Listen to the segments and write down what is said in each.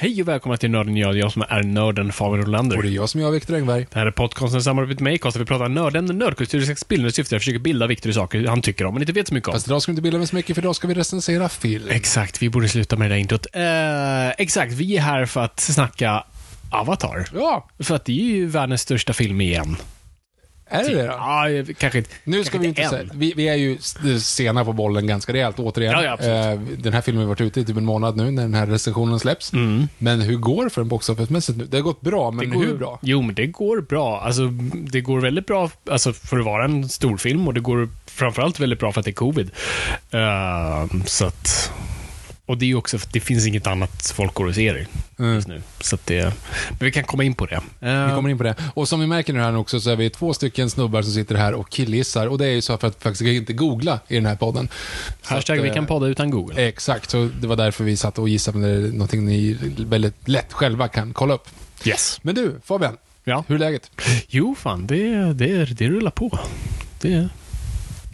Hej och välkomna till Nörden jag, jag som är nörden Fabian Rolander. Och det är jag som är Viktor Engberg. Det här är podcasten samarbete med Acast där vi pratar nördämnen, nördkultur, sex bilder syfte att försöka bilda Viktor i saker han tycker om men inte vet så mycket om. Fast idag ska vi inte bilda mig så mycket för idag ska vi recensera film. Exakt, vi borde sluta med det där introt. Eh, exakt, vi är här för att snacka Avatar. Ja, För att det är ju världens största film igen. Är det det då? Ja, kanske inte. Nu ska kanske vi inte än. säga, vi, vi är ju sena på bollen ganska rejält återigen. Ja, ja. Eh, den här filmen har varit ute i typ en månad nu när den här recensionen släpps. Men hur går det för en box nu? Det har gått bra, men går, hur bra? Jo, men det går bra. Alltså, det går väldigt bra alltså, för att vara en stor film och det går framförallt väldigt bra för att det är covid. Eh, så att... Och det är också för att det finns inget annat folk går och ser just nu. Så det... Men vi kan komma in på det. Eh, Vi kommer in på det. Och som vi märker nu här också så är vi två stycken snubbar som sitter här och killgissar. Och det är ju så för att faktiskt inte googla i den här podden. Så hashtag att, vi eh, kan podda utan Google. Exakt, så det var därför vi satt och gissade, är någonting ni väldigt lätt själva kan kolla upp. Yes. Men du, Fabian. Ja. Hur är läget? Jo, fan, det, det, det rullar på. Det...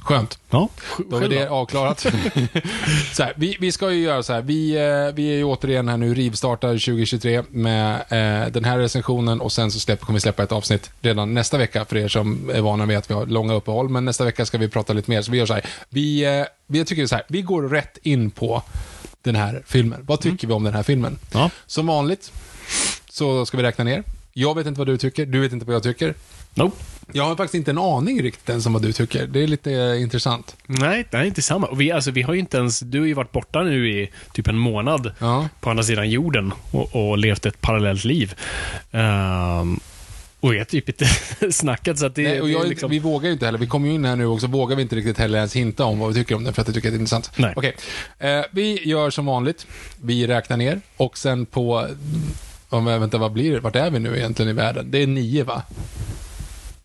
Skönt. Ja, Då är det avklarat. så här, vi, vi ska ju göra så här. Vi, eh, vi är ju återigen här nu rivstartar 2023 med eh, den här recensionen och sen så släpper, kommer vi släppa ett avsnitt redan nästa vecka för er som är vana med att vi har långa uppehåll. Men nästa vecka ska vi prata lite mer. Så vi gör så här. Vi, eh, vi tycker så här. Vi går rätt in på den här filmen. Vad tycker vi om den här filmen? Ja. Som vanligt så ska vi räkna ner. Jag vet inte vad du tycker, du vet inte vad jag tycker. Nope. Jag har faktiskt inte en aning riktigt ens om vad du tycker. Det är lite eh, intressant. Nej, det är inte samma. Och vi, alltså, vi har ju inte ens... Du har ju varit borta nu i typ en månad Ja. på andra sidan jorden och, och levt ett parallellt liv. Ehm, och är typ inte snackat så att det, Nej, och det är liksom... Vi vågar ju inte heller, vi kommer ju in här nu och så vågar vi inte riktigt heller ens hinta om vad vi tycker om den för att jag tycker att det är intressant. Nej. Okej, eh, vi gör som vanligt. Vi räknar ner och sen på, om, vänta vad blir det, vart är vi nu egentligen i världen? Det är nio va?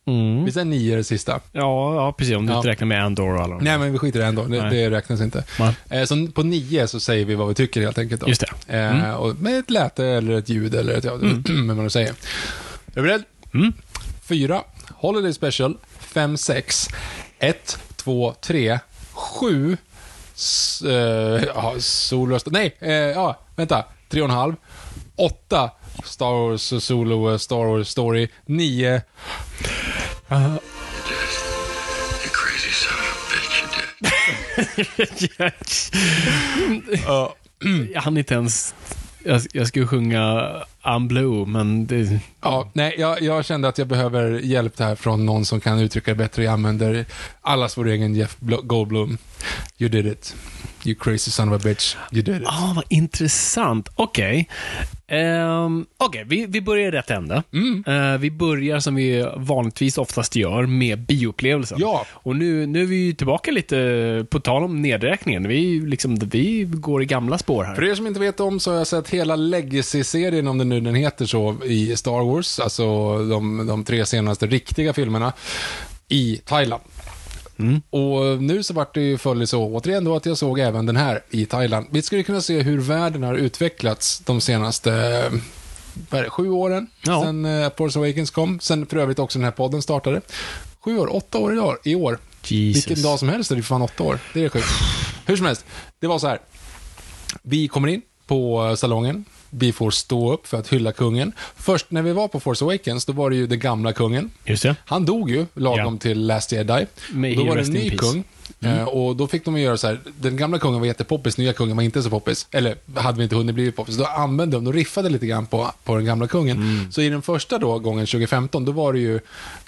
Mm. Vi säger nio är det sista. Ja, ja, precis. Om du Ja. inte räknar med Andor och alla de Nej men vi skiter i ändå, det, det räknas inte. Eh, så på nio så säger vi vad vi tycker helt enkelt. Då. Just det. Mm. Eh, och med ett läte eller ett ljud eller ett, ja, vad man nu säger. Är du beredd? Mm. Fyra, Holiday Special, fem, sex, ett, två, tre, sju, s- eh, ja, Solo, nej, eh, ja, vänta, tre och en halv, åtta, Star Wars Solo, eh, Star Wars Story, nio, You crazy son of a bitch, you did. ja, Jag hann inte ens... Jag, jag skulle sjunga I'm Blue, men det... Ja, nej, jag, jag kände att jag behöver hjälp här från någon som kan uttrycka det bättre. Jag använder allas vår egen Jeff Bl- Goldblum. You did it. You crazy son of a bitch. You did it. Ah, vad intressant. Okej. Ehm, Okej, vi, vi börjar i rätt ände. Mm. Eh, vi börjar som vi vanligtvis oftast gör med bioupplevelsen. Ja. Och nu, nu är vi tillbaka lite, på tal om nedräkningen. Vi, liksom, vi går i gamla spår här. För er som inte vet om så har jag sett hela Legacy-serien, om den nu den heter så, i Star Wars. Alltså de, de tre senaste riktiga filmerna i Thailand. Och nu så vart det ju följd så återigen då att jag såg även den här i Thailand. Vi skulle kunna se hur världen har utvecklats de senaste eh, det, sju åren Ja. sen eh, Force Awakens kom. Sen för övrigt också den här podden startade. Sju år, åtta år idag, i år. Jesus. Vilken dag som helst är det fan åtta år. Det är sjukt. Hur som helst, det var så här. Vi kommer in på salongen. Vi får stå upp för att hylla kungen. Först när vi var på Force Awakens, då var det ju den gamla kungen. Han dog ju lagom Ja. till Last Jedi. May då var det en ny peace. kung. Eh, Och då fick de göra så här, den gamla kungen var jättepoppis, nya kungen var inte så poppis. Eller hade vi inte hunnit bli poppis. Då använde de, de riffade lite grann på, på den gamla kungen. Mm. Så i den första då, gången 2015, då var det ju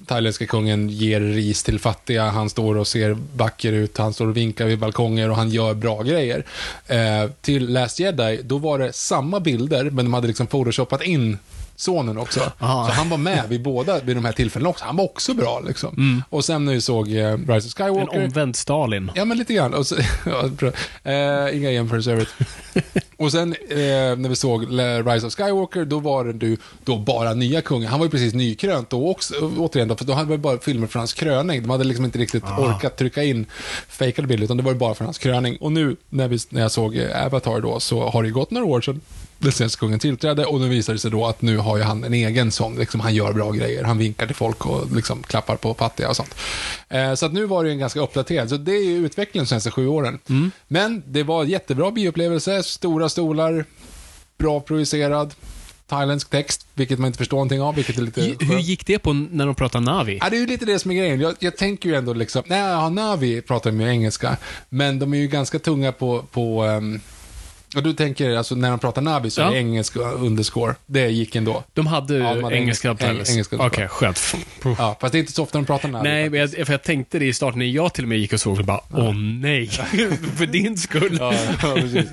thailändska kungen ger ris till fattiga, han står och ser vacker ut, han står och vinkar vid balkonger och han gör bra grejer. Eh, till Last Jedi, då var det samma bilder, men de hade liksom photoshopat in sonen också. Ah. Så han var med vid båda vid de här tillfällena också. Han var också bra liksom. Och sen när vi såg eh, Rise of En Skywalker. omvänd Stalin. Ja, men lite grann. Och så, eh, inga jämförelser övrigt. Och sen eh, när vi såg Le- Rise of Skywalker, då var det du, då bara nya kungen. Han var ju precis nykrönt då också, återigen då, för då hade vi bara filmer från hans kröning. De hade liksom inte riktigt orkat trycka in fejkade bilder, utan det var ju bara från hans kröning. Och nu när, vi, när jag såg eh, Avatar då, så har det ju gått några år sedan den senaste kungen tillträdde och nu visar det sig då att nu har ju han en egen sån, liksom, han gör bra grejer, han vinkar till folk och liksom klappar på fattiga och sånt. Eh, så att nu var det ju en ganska uppdaterad, så det är ju utvecklingen de senaste sju åren. Men det var jättebra bioupplevelse, stora stolar, bra projicerad, thailändsk text, vilket man inte förstår någonting av, vilket är lite Hur skönt. gick det på när de pratade Navi? Ja, det är ju lite det som är grejen. Jag, jag tänker ju ändå liksom, nej, ja, Navi pratar ju engelska, men de är ju ganska tunga på, på um, och du tänker, alltså när de pratar Navi så är Ja. det engelska underscore. Det gick ändå. De hade Ja, de hade engelska engelska- eng- engelska Okej, skönt. Ja, fast det är inte så ofta de pratar Navi. Nej, men jag, för jag tänkte det i starten när jag till och med gick och såg och bara, åh nej, för din skull. Ja, ja, precis.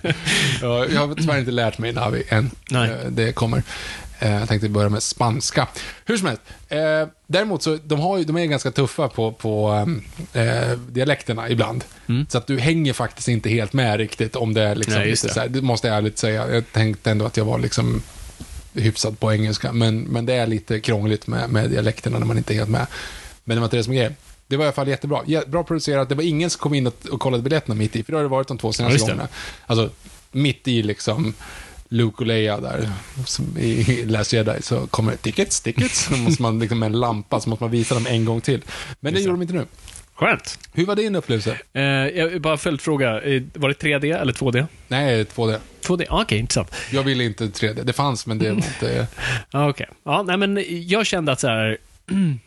Ja, jag har tyvärr inte lärt mig Navi än. Nej. Eh, Det kommer. Eh, Jag tänkte börja med spanska. Hur som helst. Eh, däremot så, de, har ju, de är ganska tuffa på, på eh, dialekterna ibland. Så att du hänger faktiskt inte helt med riktigt om det är liksom Nej, lite det. så här, det måste jag ärligt säga. Jag tänkte ändå att jag var liksom hyfsad på engelska, men, men det är lite krångligt med, med dialekterna när man inte är helt med. Men det var inte det som är. Det var i alla fall jättebra. Jä- Bra producerat. Det var ingen som kom in och, och kollade biljetterna mitt i, för det har det varit de två Ja, senaste det. gångerna. Alltså, mitt i liksom Luke och Leia där, som i Last Jedi, så kommer tickets, tickets. Så måste man liksom med en lampa, så måste man visa dem en gång till. Men det gjorde de inte nu. Skönt. Hur var din upplevelse? Eh, jag, bara följdfråga, eh, var det 3D eller 2D? Nej, 2D. 2D, ah, okej, intressant. Jag ville inte 3D. Det fanns, men det var inte... Ja, okej. Ja, nej men jag kände att så här...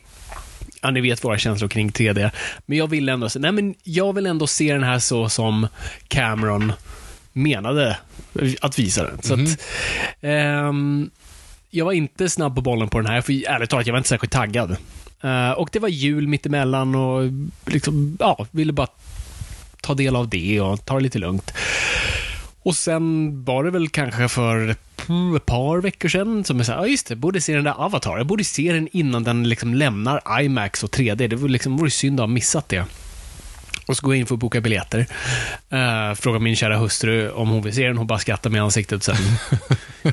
Ja, ni vet våra känslor kring 3D. Men jag vill ändå, se- nej men jag vill ändå se den här så som Cameron menade att visa den. Så att, ehm, jag var inte snabb på bollen på den här, för ärligt talat, jag var inte särskilt taggad. Eh, och det var jul mittemellan och liksom, ja, ville bara ta del av det och ta det lite lugnt. Och sen var det väl kanske för ett par veckor sedan som jag sa, ja just det, borde se den där Avatar. Jag borde se den innan den liksom lämnar IMAX och 3D. Det vore liksom, vore synd att ha missat det. Och så går jag in för att boka biljetter. Uh, frågar min kära hustru om hon vill se den. Hon bara skrattar med ansiktet. Sen.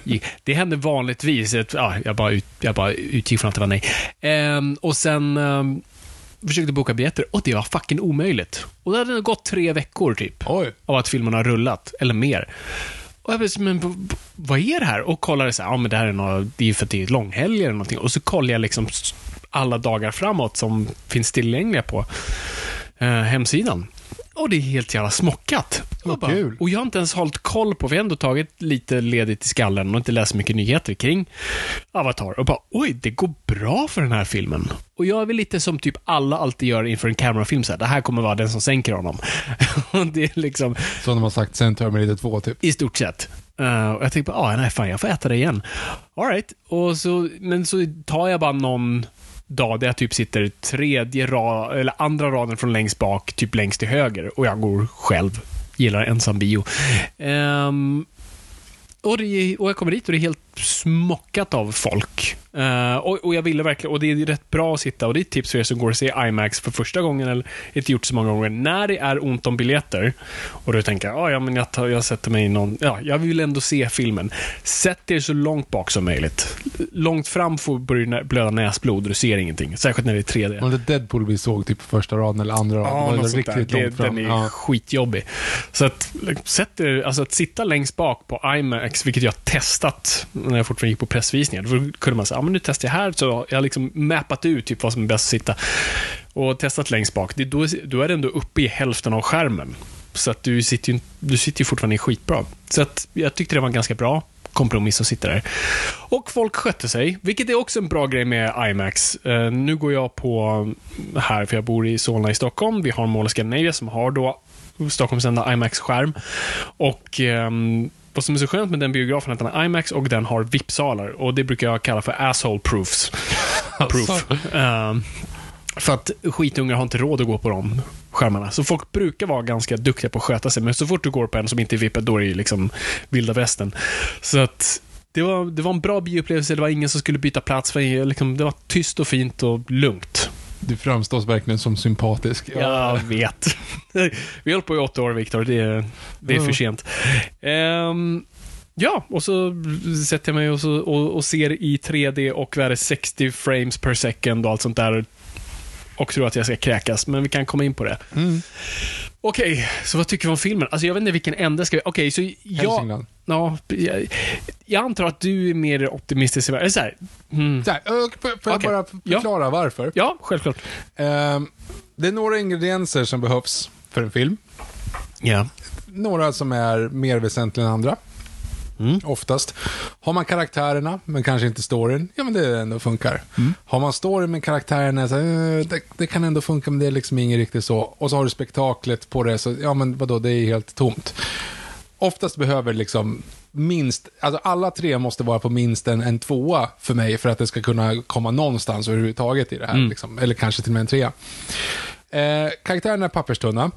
det händer vanligtvis. Att, ja, jag, bara ut, jag bara utgick från att det var nej. Ehm, och sen ehm, försökte boka biljetter och det var fucking omöjligt. Och det hade nog gått tre veckor typ Oj. av att filmen har rullat, eller mer. Och jag bara, men vad är det här? Och kollade så här, ja men det här är något, det är för att det är långhelg eller någonting. Och så kollar jag liksom alla dagar framåt som finns tillgängliga på eh, hemsidan. Och det är helt jävla smockat. Vad och, bara- kul. och jag har inte ens hållit koll på, vi har ändå tagit lite ledigt i skallen och inte läst mycket nyheter kring Avatar. Och bara, oj, det går bra för den här filmen. Och jag är väl lite som typ alla alltid gör inför en Cameron-film, så här, det här kommer vara den som sänker honom. och det är liksom, Som de har sagt sen Terminator 2, typ. i stort sett. Uh, och jag tänkte bara, ah, nej fan, jag får äta det igen. All right. och så, men så tar jag bara någon dag där jag typ sitter tredje rad, eller andra raden från längst bak, typ längst till höger. Och jag går själv. Gillar ensam bio. Um, och, det, och jag kommer dit och det är helt smockat av folk. Eh, och, och jag ville verkligen, och det är rätt bra att sitta, och det är ett tips för er som går och ser IMAX för första gången, eller inte gjort så många gånger, när det är ont om biljetter, och du tänker, ah, ja men jag, tar, jag sätter mig i någon, ja, jag vill ändå se filmen. Sätt er så långt bak som möjligt. Långt fram får börja nä- blöda näsblod och du ser ingenting, särskilt när det är 3D. Men det Deadpool vi såg typ första raden eller andra raden. Ja, var något sånt där. Det, den är Ja. skitjobbig. Så att, sätt er, alltså att sitta längst bak på IMAX, vilket jag testat när jag fortfarande gick på pressvisningar. Då kunde man säga, ja men nu testar jag här, så jag har liksom mappat ut typ vad som är bäst att sitta. och testat längst bak, det, då, då är det ändå uppe i hälften av skärmen. Så att du sitter ju, du sitter ju fortfarande skitbra. Så att jag tyckte det var en ganska bra kompromiss att sitta där. Och folk skötte sig, vilket är också en bra grej med IMAX. Uh, nu går jag på mm, här, för jag bor i Solna i Stockholm. Vi har Mall of Scandinavia som har då Stockholms enda IMAX-skärm. Och um, vad som är så skönt med den biografen är att den har IMAX och den har VIP-salar. Och det brukar jag kalla för asshole proofs. Proof. Um, för att skitungar har inte råd att gå på de skärmarna. Så folk brukar vara ganska duktiga på att sköta sig, men så fort du går på en som inte är vippad, då är det liksom vilda västern. Så att det var, det var en bra bioupplevelse, det var ingen som skulle byta plats, för liksom, det var tyst och fint och lugnt. Du framstås verkligen som sympatisk. Jag vet. Vi hållit på i åtta år, Viktor. Det, är, det är för sent. Um, Ja, och så sätter jag mig och, så, och, och, ser i 3D och vad är det, 60 frames per second och allt sånt där. Och tror att jag ska kräkas, men vi kan komma in på det. Mm. Okej, okay, så vad tycker vi om filmen? Alltså jag vet inte vilken ände ska vi... Okej, okay, så jag... Ja, jag, jag, antar att du är mer optimistisk. Eller så här, mm. så här, får jag okay. bara förklara ja. varför? Ja, självklart. Uh, det är några ingredienser som behövs för en film. Ja. Några som är mer väsentliga än andra. Mm. Oftast. Har man karaktärerna, men kanske inte storyn, ja men det ändå funkar. Mm. Har man storyn med karaktärerna, så, eh, det, det, kan ändå funka, men det är liksom inget riktigt så. Och så har du spektaklet på det, så ja men vadå, det är helt tomt. Oftast behöver liksom minst, alltså alla tre måste vara på minst en, en tvåa för mig för att det ska kunna komma någonstans överhuvudtaget i det här. Mm. Liksom. Eller kanske till och med en trea. Eh, karaktärerna är papperstunna.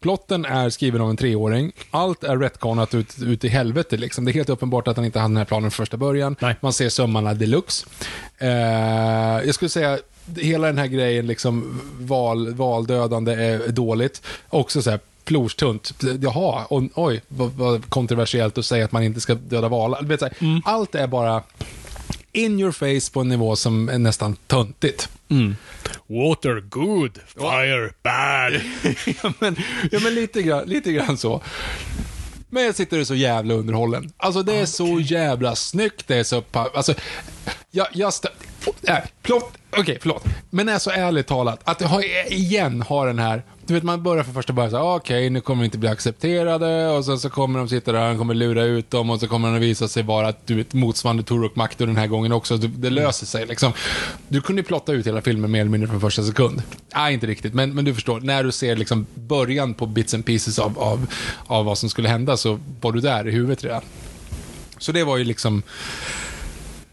Plotten är skriven av en treåring. Allt är retconat ut, ut i helvete. Liksom. Det är helt uppenbart att han inte hade den här planen från första början. Nej. Man ser sömmarna deluxe. Eh, jag skulle säga hela den här grejen, liksom, val, valdödande är dåligt. Också så här, plorstunt. Jaha, oj, vad, vad, kontroversiellt att säga att man inte ska döda valar. Mm. Allt är bara in your face på en nivå som är nästan töntigt. Mm. Water good, fire bad. ja, men, ja, men lite, grann, lite grann så. Men jag sitter så jävla underhållen. Alltså det är okay. så jävla snyggt, det är så... Alltså, jag, jag äh, plott, okej, okay, förlåt. Men alltså ärligt talat, att ha, igen ha den här du vet, man börjar för första början så ah, okej, okay, nu kommer vi inte bli accepterade och sen så kommer de sitta där, han kommer lura ut dem och så kommer det visa sig vara att du vet, motsvarande Turok Makto den här gången också. Det löser sig liksom. Du kunde ju plotta ut hela filmen mer eller mindre från första sekund. Nej, inte riktigt, men, men du förstår. När du ser liksom början på bits and pieces av, av, av vad som skulle hända så var du där i huvudet redan. Så det var ju liksom...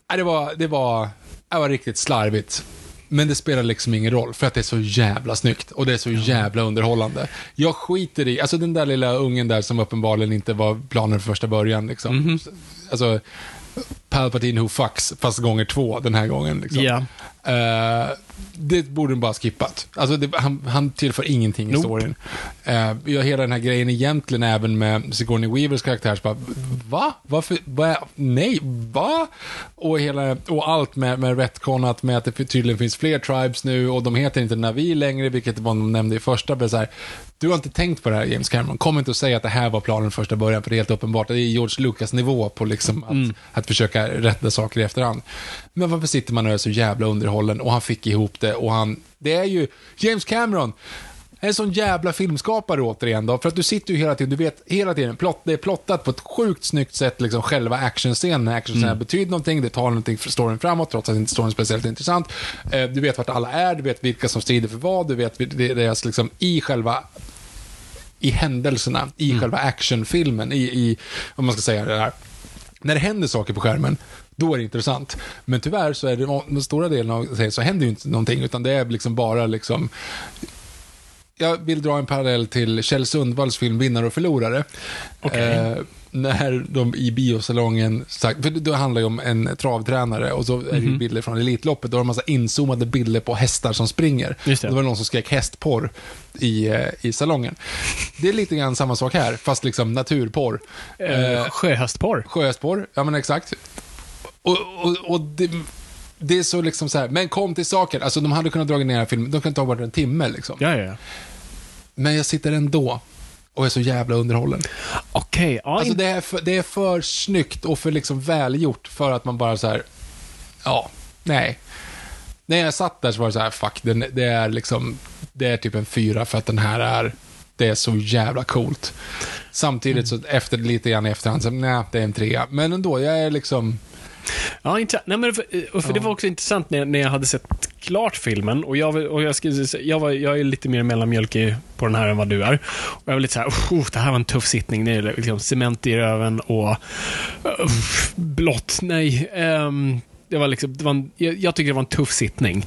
Nej, det var, det var, det var riktigt slarvigt. Men det spelar liksom ingen roll, för att det är så jävla snyggt och det är så jävla underhållande. Jag skiter i, alltså den där lilla ungen där som uppenbarligen inte var planen från första början. Liksom. Mm -hmm. Alltså, Palpatine who fucks, fast gånger två den här gången. Liksom. Yeah. Uh, det borde de bara skippat. Alltså, det, han, han tillför ingenting nope. i storyn. Uh, har hela den här grejen egentligen även med Sigourney Weavers karaktär. Så bara, va? Varför? Va? Nej, va? Och, hela, och allt med, med retconat med att det tydligen finns fler tribes nu och de heter inte Navi längre, vilket var de nämnde i första. Men så här, du har inte tänkt på det här James Cameron. Kom inte och säg att det här var planen första början, för det är helt uppenbart. Det är George Lucas-nivå på liksom att, mm. att försöka rätta saker i efterhand. Men varför sitter man och är så jävla underhållen och han fick ihop det och han... Det är ju James Cameron. En sån jävla filmskapare återigen då, för att du sitter ju hela tiden, du vet hela tiden, plott, det är plottat på ett sjukt snyggt sätt, liksom själva actionscenen. Actionscenen mm. betyder någonting, det tar någonting för storyn framåt, trots att inte storyn är speciellt intressant. Eh, du vet vart alla är, du vet vilka som strider för vad, du vet deras, liksom, i själva i händelserna, i mm. själva actionfilmen, i, i, vad man ska säga, det här. När det händer saker på skärmen, då är det intressant. Men tyvärr så är det, den stora delen av serien så händer ju inte någonting, utan det är liksom bara liksom jag vill dra en parallell till Kjell Sundvalls film Vinnare och förlorare. Okay. Eh, när de i biosalongen, sagt, för det handlar ju om en travtränare och så är det mm bilder från Elitloppet. Då har de massa inzoomade bilder på hästar som springer. Just det. Och då var det någon som skrek hästporr i, eh, i salongen. Det är lite grann samma sak här, fast liksom naturporr. Eh, eh sjöhästporr? Sjöhästporr, ja men exakt. Och, och, och det, det är så liksom så här, men kom till saken. Alltså de hade kunnat dra ner filmen, de kan ta bort en timme liksom. Ja, ja. Men jag sitter ändå och är så jävla underhållen. Okej. Okay, ja, alltså det är, för, det är för snyggt och för liksom välgjort för att man bara så här, ja, nej. när jag satt där så var det så här, fuck, den, det är liksom, det är typ en fyra för att den här är, det är så jävla coolt. Samtidigt så efter lite grann i efterhand så, nej, det är en trea. Men ändå, jag är liksom, Ja, intressant. Nej, men för, för Det var också intressant när, när jag hade sett klart filmen. Och jag, och jag, säga- jag, var, jag är lite mer mellanmjölkig på den här än vad du är. Och jag var lite så här, oh, det här var en tuff sittning. Det är liksom cement i röven och uh, blått. Nej. ehm, det var liksom, det var en, jag, jag tycker det var en tuff sittning.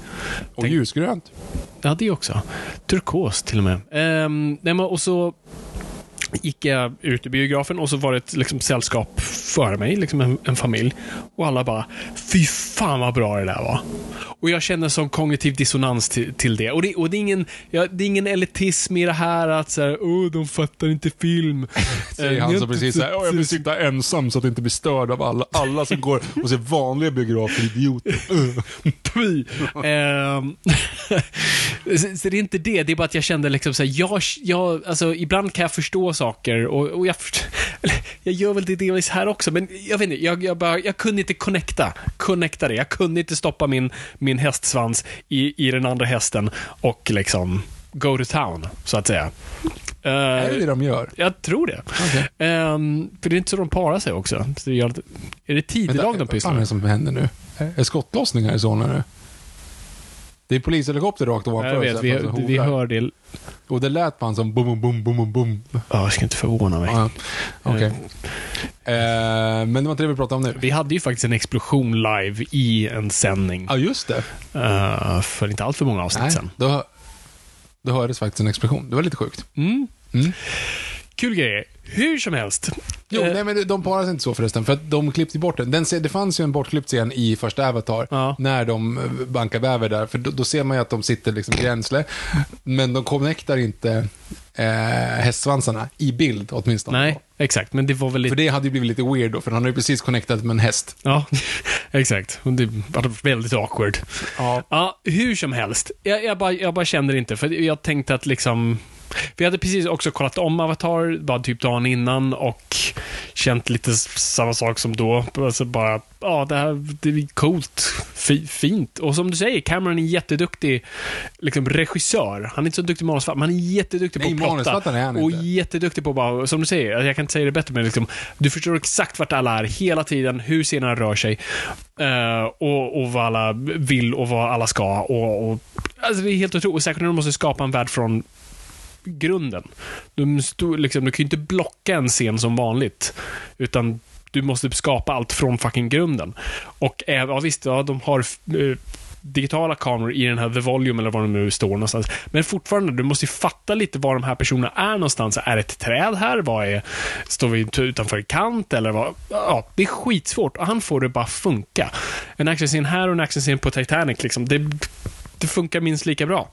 och Tänk- ljusgrönt. Ja, det också. Turkos till och med. Ehm, nej, men, och så gick jag ut i biografen och så var det ett liksom, sällskap före mig, liksom en, en familj. Och alla bara, fy fan vad bra det där var. Och jag känner sån kognitiv dissonans till, till det. Och, det. och det är ingen, ja, det är ingen elitism i det här att så här, oh, de fattar inte film. Säger Eh, han som precis såhär, sett- "Åh, jag vill sitta ensam så att jag inte blir störd av alla, alla som går och ser vanliga biografer, idioter. Uh. Py. Ehm, så, så det är inte det, det är bara att jag kände liksom så här, jag, jag, alltså ibland kan jag förstå saker och, och jag, jag gör väl det delvis här också, men jag vet inte, jag, jag, bara, jag kunde inte connecta, connecta det. Jag kunde inte stoppa min, min hästsvans i, i den andra hästen och liksom go to town, så att säga. Eh, Är det det de gör? jag tror det. Ehm, för det är inte så de parar sig också. Så det gör, är det tidelag de vad pysslar fan är det som händer nu? Är skottlossningar i Solna nu? Det är polishelikopter rakt ovanför Jag vet, här, vi, vi hör det. Och det lät man som bum, bum, bum, bum. Ja, jag ska inte förvåna mig. Ja, Okej. Eh, men det var inte det vi pratade om nu. Vi hade ju faktiskt en explosion live i en sändning Ja, just det. eh, för inte allt för många avsnitt Nej, sedan. då, då hördes faktiskt en explosion. Det var lite sjukt. Mm. Mm. Kul grejer. Hur som helst. Jo, Eh, nej men de parar sig inte så förresten, för att de klippte bort den. den det fanns ju en bortklippt scen i första Avatar, Ja. när de eh, bankar bäver där, för då, då ser man ju att de sitter liksom gränsle, men de connectar inte eh, hästsvansarna i bild åtminstone. Nej, exakt. Men det var väl För lite... det hade ju blivit lite weird då, för han har ju precis connectat med en häst. Ja, exakt. Och Det var väldigt awkward. Ja. Ja, hur som helst. Jag, jag, bara, jag bara kände det inte, för jag tänkte att liksom... Vi hade precis också kollat om Avatar, bara typ dagen innan och känt lite samma sak som då. Alltså bara, ja, det här det är coolt, fi, fint. Och som du säger, Cameron är jätteduktig liksom, regissör. Han är inte så duktig manusförfattare, men han är jätteduktig Nej, på att plotta. är han Och inte. jätteduktig på bara, som du säger, jag kan inte säga det bättre, men liksom, du förstår exakt vart alla är hela tiden, hur scenerna rör sig eh, och, och vad alla vill och vad alla ska. Och, och, alltså det är helt otroligt. Och Säkert när de måste skapa en värld från grunden. Du, liksom, du kan ju inte blocka en scen som vanligt, utan du måste skapa allt från fucking grunden. Och ja, visst, ja, de har eh, digitala kameror i den här The Volume eller var de nu står någonstans. Men fortfarande, du måste ju fatta lite var de här personerna är någonstans. Är det ett träd här? Vad är, står vi utanför en kant? Eller vad? Ja, det är skitsvårt och han får det bara funka. En actionscen här och en actionscen på Titanic, liksom, det, det funkar minst lika bra.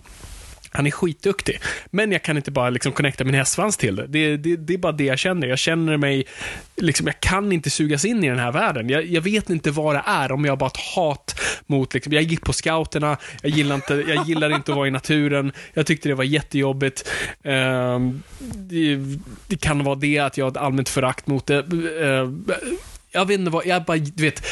Han är skitduktig. Men jag kan inte bara liksom connecta min hästsvans till det. Det, det. det är bara det jag känner. Jag känner mig... Liksom, jag kan inte sugas in i den här världen. Jag, jag vet inte vad det är om jag bara har ett hat mot... Liksom, jag gick på scouterna, jag gillar, inte, jag gillar inte att vara i naturen. Jag tyckte det var jättejobbigt. Eh, det, det kan vara det att jag har ett allmänt förakt mot det. Eh, jag vet inte vad... Jag bara, du vet...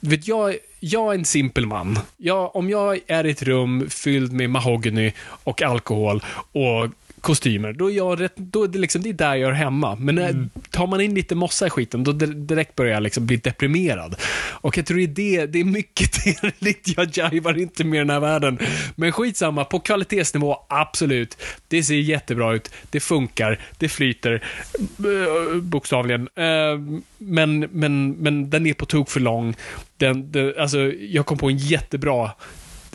Du vet, jag, jag är en simpel man. Jag, om jag är i ett rum fyllt med mahogny och alkohol och kostymer, då är, jag rätt, då är det, liksom, det är där jag är hemma. Men när, tar man in lite mossa i skiten, då dir- direkt börjar jag liksom bli deprimerad. Och jag tror det är, det, det är mycket deligt, jag jivar inte med den här världen. Men skitsamma, på kvalitetsnivå, absolut. Det ser jättebra ut, det funkar, det flyter, eh, bokstavligen. Eh, Men, men, men den är på tok för lång. Den, den, alltså, jag kom på en jättebra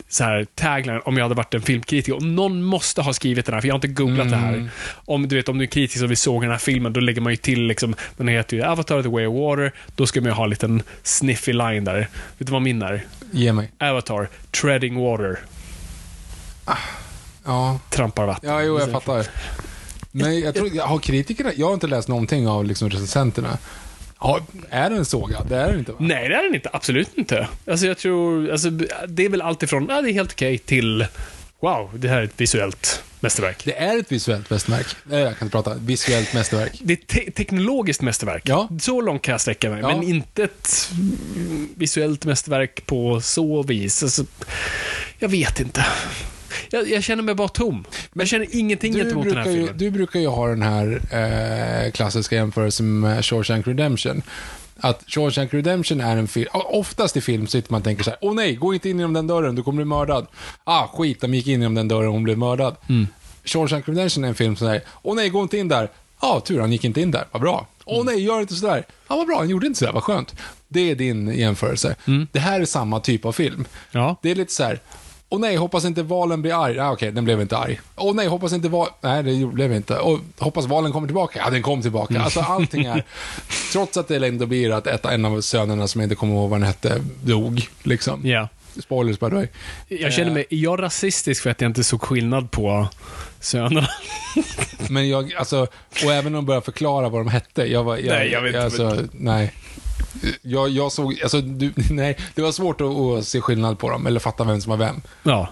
så här, tagline om jag hade varit en filmkritiker. Och någon måste ha skrivit den här, för jag har inte googlat det här. Om du vet, om du är kritisk och vi såg den här filmen, då lägger man ju till liksom, den heter ju Avatar the way of water, då ska man ju ha en liten sniffy line där. Vet du vad min är? Ge mig. Avatar, treading water, Ja, trampar vatten. ja jo, jag fattar. Men jag tror, har kritikerna, jag har inte läst någonting av liksom recensenterna. Ja, är den sågad? Det är den inte va? Nej, det är den inte. Absolut inte. Alltså, jag tror, alltså, det är väl alltifrån, ja, det är helt okej, till, wow, det här är ett visuellt mästerverk. Det är ett visuellt mästerverk. Nej, jag kan inte prata. Visuellt mästerverk. Det är te- teknologiskt mästerverk. Ja. Så långt kan jag sträcka mig, Ja. men inte ett visuellt mästerverk på så vis. Alltså, Jag vet inte. Jag, jag känner mig bara tom. Jag känner ingenting Du gentemot den här ju, filmen. du brukar ju ha den här eh, klassiska jämförelsen med Shawshank Redemption. Att Shawshank Redemption är en film, oftast i film sitter man och tänker så här, åh nej, gå inte in genom den dörren, du kommer bli mördad. Ah, skit, de gick in genom den dörren och hon blev mördad. Mm. Shawshank Redemption är en film som säger, åh nej, gå inte in där. Ja, ah, tur, han gick inte in där, vad bra. Åh Mm. nej, gör inte sådär. Ja, ah, vad bra, han gjorde inte sådär, vad skönt. Det är din jämförelse. Mm. Det här är samma typ av film. Ja. Det är lite så här. Åh nej, hoppas inte valen blir arg. Ah, Okej, den blev inte arg. Åh nej, hoppas inte val... Nej, det blev inte. Och hoppas valen kommer tillbaka. Ja, den kom tillbaka. Mm. Alltså allting är... trots att det ändå blir att ett, en av sönerna som jag inte kommer ihåg vad den hette, dog. Liksom. Ja. Spoilers by the way. Jag känner mig, är jag rasistisk för att jag inte såg skillnad på sönerna? Men jag, alltså, och även när de började förklara vad de hette. Jag var, jag, Nej, jag vet inte. Alltså, nej. Jag, jag såg, alltså, du, nej, det var svårt att, att se skillnad på dem, eller fatta vem som var vem. Ja.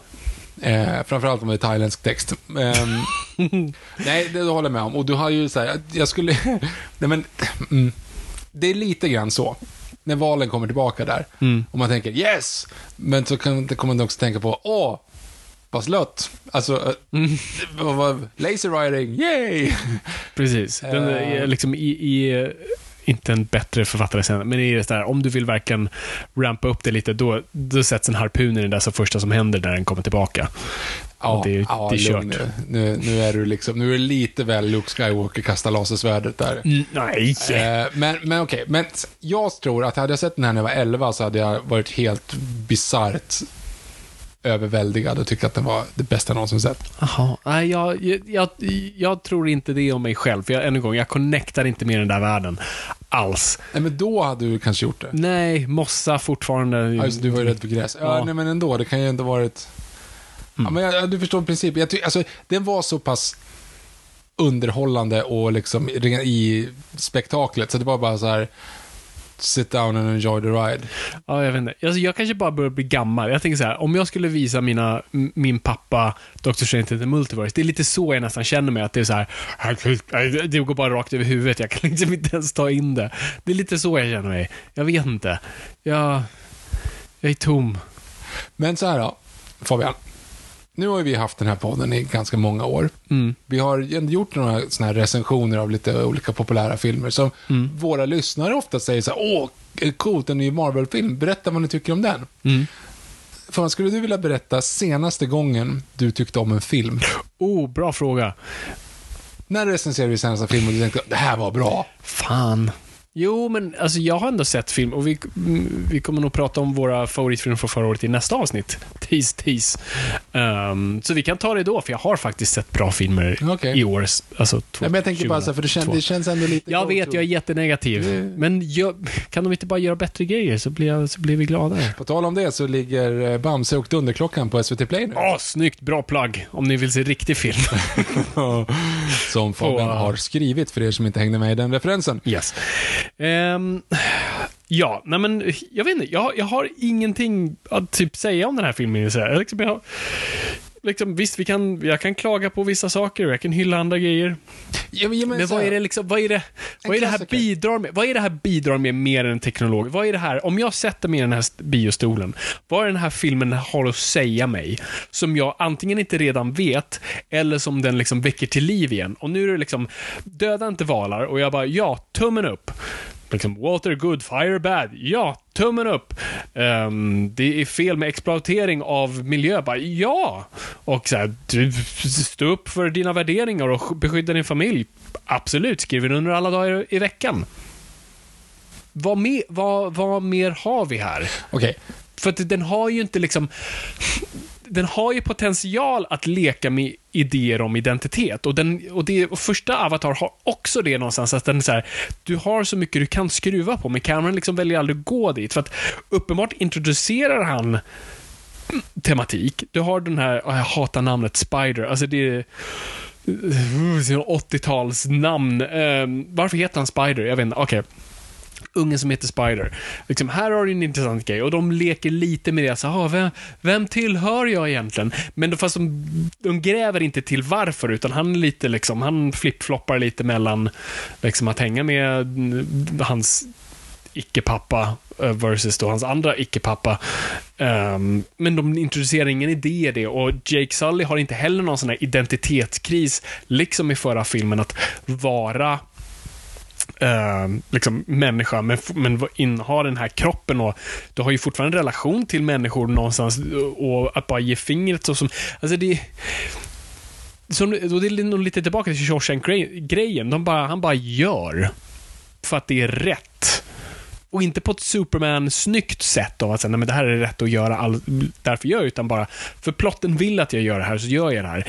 Eh, framförallt om det är thailändsk text. Ehm, nej, det håller jag med om. Och du har ju så här, jag skulle... nej men, mm, det är lite grann så. När valen kommer tillbaka där. Och man tänker yes! Men så kan, kommer man också tänka på, åh, vad slött. Alltså, mm. vad, vad, laser riding, yay! Precis. Den är Eh. liksom i, i inte en bättre författare sen, men i det där, om du vill verkligen rampa upp det lite, då, då sätts en harpun i den där som första som händer när den kommer tillbaka. Ja, det är- ja, det är kört. Nu, nu, nu är du liksom, nu är det lite väl Luke Skywalker kastar lasersvärdet där. Nej! Eh, men men okej, men jag tror att hade jag sett den här när jag var 11 så hade jag varit helt bisarrt överväldigad och tyckt att den var det bästa jag någonsin sett. Jaha. Nej, jag, jag, jag, tror inte det om mig själv. För jag, än en gång, jag connectar inte med den där världen. Alls. Nej, men då hade du kanske gjort det. Nej, mossa fortfarande. Ja, just, du var ju rädd för gräs. Ja, Ja. Nej, men ändå, det kan ju ändå varit... Ja, men jag, du förstår principen. Jag alltså, den var så pass underhållande och liksom i spektaklet, så det var bara så här sit down and enjoy the ride. Ja, jag vet inte. Alltså, jag kanske bara börjar bli gammal. Jag tänker så här, om jag skulle visa mina, min pappa Dr. Strange the Multiverse, det är lite så jag nästan känner mig. Att det är så här, det går bara rakt över huvudet. Jag kan liksom inte ens ta in det. Det är lite så jag känner mig. Jag vet inte. Jag, jag är tom. Men så här då, Fabian. Nu har vi haft den här podden i ganska många år. Mm. Vi har gjort några såna här recensioner av lite olika populära filmer som Mm. våra lyssnare ofta säger så här, åh, coolt, en ny Marvel-film, berätta vad ni tycker om den. Mm. Fan, skulle du vilja berätta senaste gången du tyckte om en film? Oh, bra fråga. När recenserade vi senaste filmen och du tänkte, det här var bra? Fan. Jo, men alltså jag har ändå sett film och vi, mm, vi kommer nog prata om våra favoritfilmer från förra året i nästa avsnitt. Tease, tease. Ehm, så vi kan ta det då, för jag har faktiskt sett bra filmer Okej. i år. Alltså, Nej, men jag tänker bara så här, för det, kän, 2022. det känns ändå lite... Jag vet, jag är jättenegativ. Det- Men jag, kan de inte bara göra bättre grejer så blir, jag, så blir vi gladare. På tal om det så ligger eh, Bamse och Dunderklockan på SVT Play nu. Åh, snyggt. Bra plagg. Om ni vill se riktig film. Som Fabian Åh. har skrivit för er som inte hängde med i den referensen. Yes. Um, ja, nej men jag vet inte. Jag, jag har ingenting att typ säga om den här filmen. Jag. Liksom, jag, har- liksom, visst, vi kan, jag kan klaga på vissa saker och jag kan hylla andra grejer. Ja, men, men vad är det liksom, vad är det, vad är det här bidrar med? Vad är det här bidrar med mer än teknolog? Vad är det här, om jag sätter mig i den här st- biostolen, vad är den här filmen har att säga mig? Som jag antingen inte redan vet, eller som den liksom väcker till liv igen. Och nu är det liksom, döda inte valar, och jag bara, ja, tummen upp. Liksom, water good, fire bad. Ja, tummen upp. Ehm, det är fel med exploatering av miljö. Bara, ja! Och så här, du, stå upp för dina värderingar och beskydda din familj. Absolut, skriver under alla dagar i veckan. Vad, mer, vad, vad mer har vi här? Okej, För att den har ju inte liksom... Den har ju potential att leka med idéer om identitet. Och, den, och, det, och första Avatar har också det någonstans, att den är så här, du har så mycket du kan skruva på, men Cameron liksom väljer aldrig att gå dit. För att uppenbart introducerar han tematik. Du har den här, åh, jag hatar namnet Spider, alltså det är uh, uh, 80-talsnamn. Um, ehm, varför heter han Spider? Jag vet inte, okej ungen som heter Spider. Liksom, här har du en intressant grej och de leker lite med det. Så, ah, vem, vem tillhör jag egentligen? Men då, fast de, de gräver inte till varför, utan han är lite liksom, han flippfloppar lite mellan liksom, att hänga med hans icke-pappa versus då hans andra icke-pappa. Um, men de introducerar ingen idé i det och Jake Sully har inte heller någon sån här identitetskris, liksom i förra filmen, att vara eh, liksom människa, men, men inneha den här kroppen och du har ju fortfarande en relation till människor någonstans eh, och att bara ge fingret så som, alltså det som, och det är nog lite tillbaka till Shawshank-grejen. De bara, han bara gör. För att det är rätt. Och inte på ett Superman-snyggt sätt av att säga, nej men det här är rätt att göra, all, därför gör jag utan bara, för plotten vill att jag gör det här, så gör jag det här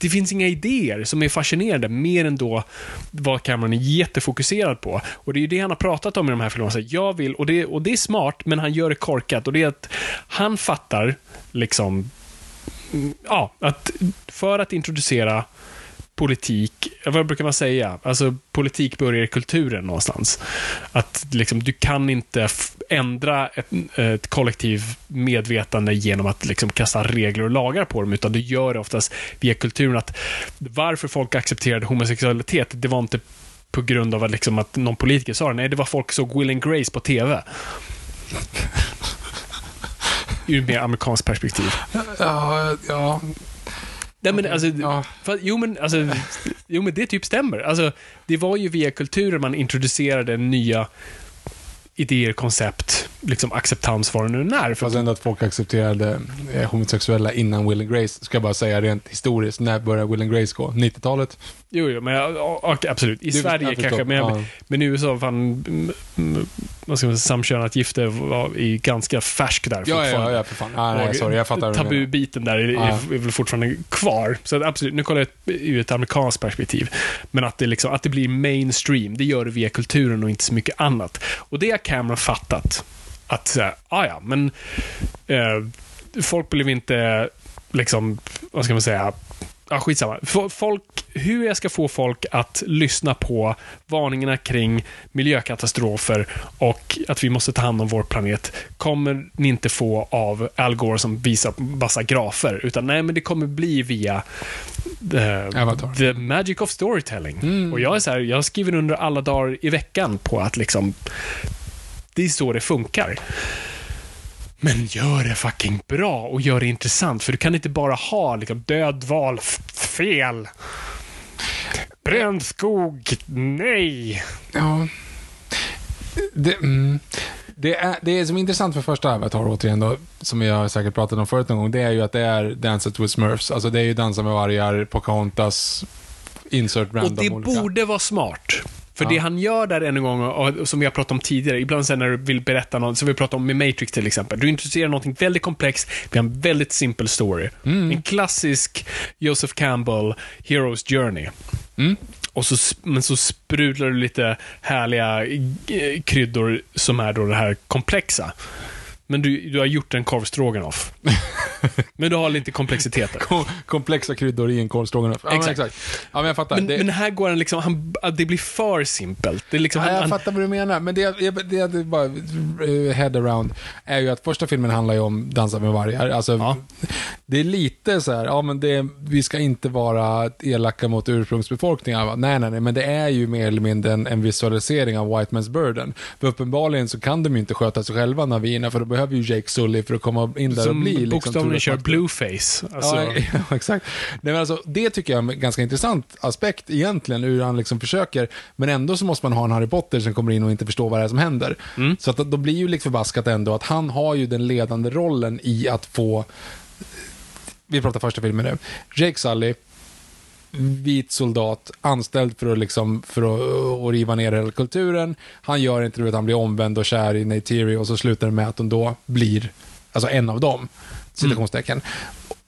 det finns inga idéer som är fascinerande, mer än då vad Cameron är jättefokuserad på. Och det är ju det han har pratat om i de här filmerna. Jag vill, och det, och det är smart, men han gör det korkat. Och det är att han fattar, liksom, mm, ja, att för att introducera politik, vad brukar man säga? Alltså politik börjar i kulturen någonstans. Att liksom, du kan inte ändra ett, ett kollektiv medvetande genom att liksom kasta regler och lagar på dem, utan du gör det oftast via kulturen. Att varför folk accepterade homosexualitet, det var inte på grund av att, liksom, att någon politiker sa det. Nej, det var folk såg Will and Grace på TV. Ur mer amerikanskt perspektiv. Ja, ja. Nej, men alltså, ja. för, jo, men, alltså, jo, men det typ stämmer. Alltså, det var ju via kulturen man introducerade nya idéer, koncept, liksom acceptans vad det nu är. Fast ändå att folk accepterade eh, homosexuella innan Will and Grace, ska jag bara säga rent historiskt. När började Will and Grace gå? 90-talet? Jo, jo, men absolut. I du, Sverige kanske, men, ja. men i USA, fan, vad ska man säga, samkönat gifte var i ganska färsk där ja, ja, ja, för fan. Ah, nej, sorry, jag fattar Tabubiten där är, ah. är, väl fortfarande kvar. Så absolut, nu kollar jag ur ett amerikanskt perspektiv. Men att det, liksom, att det blir mainstream, det gör det via kulturen och inte så mycket annat. Och det har Cameron fattat. Att säga, ah, ja, men eh, folk blev inte, liksom, vad ska man säga, ja, skitsamma. Folk, hur jag ska få folk att lyssna på varningarna kring miljökatastrofer och att vi måste ta hand om vår planet kommer ni inte få av Al Gore som visar massa grafer. Utan nej, men det kommer bli via the, the magic of storytelling. Mm. Och jag är så här, jag skriver under alla dagar i veckan på att liksom, det är så det funkar. Men gör det fucking bra och gör det intressant. För du kan inte bara ha liksom, död val, fel. Bränd skog, nej. Ja. Det, mm. det, är, det som är intressant för första Avatar, återigen då, som jag säkert pratat om förut någon gång, det är ju att det är Dances with Smurfs. Alltså det är ju Dansa med vargar, Pocahontas, insert random Och det olika. borde vara smart. För ja. det han gör där en gång, och som vi har pratat om tidigare, ibland sen när du vill berätta något, som vi pratat om med Matrix till exempel. Du introducerar någonting väldigt komplext vi har en väldigt simpel story. Mm. En klassisk Joseph Campbell, Hero's Journey. Mm. Och så, men så sprudlar du lite härliga eh, kryddor som är då det här komplexa. Men du, du har gjort en korvstroganoff. men du har lite komplexiteter. Kom, komplexa kryddor i en korvstroganoff. Ja, exakt. exakt. Ja, men jag fattar. Men, det... men här går han liksom, han, det blir för simpelt. Det är liksom, ja, jag han, fattar vad du menar, men det jag, det jag bara uh, head around är ju att första filmen handlar ju om Dansa med vargar. Alltså, ja. Det är lite så här, ja men det, vi ska inte vara elaka mot ursprungsbefolkningen. Nej, nej, nej, men det är ju mer eller mindre en, en visualisering av White Man's Burden. För uppenbarligen så kan de ju inte sköta sig själva, navierna, för behöver ju Jake Sully för att komma in där Som och bli... Som liksom, bokstavligen kör blueface. Alltså... Ja, ja, exakt. Nej, men alltså, det tycker jag är en ganska intressant aspekt egentligen, hur han liksom försöker, men ändå så måste man ha en Harry Potter som kommer in och inte förstår vad det är som händer. Mm. Så att då blir ju liksom förbaskat ändå att han har ju den ledande rollen i att få vi pratar första filmen nu. Jake Sully, vit soldat, anställd för att, liksom, för att, att riva ner hela kulturen. Han gör inte det, han blir omvänd och kär i Neytiri och så slutar det med att hon då blir alltså en av dem. Citationstecken.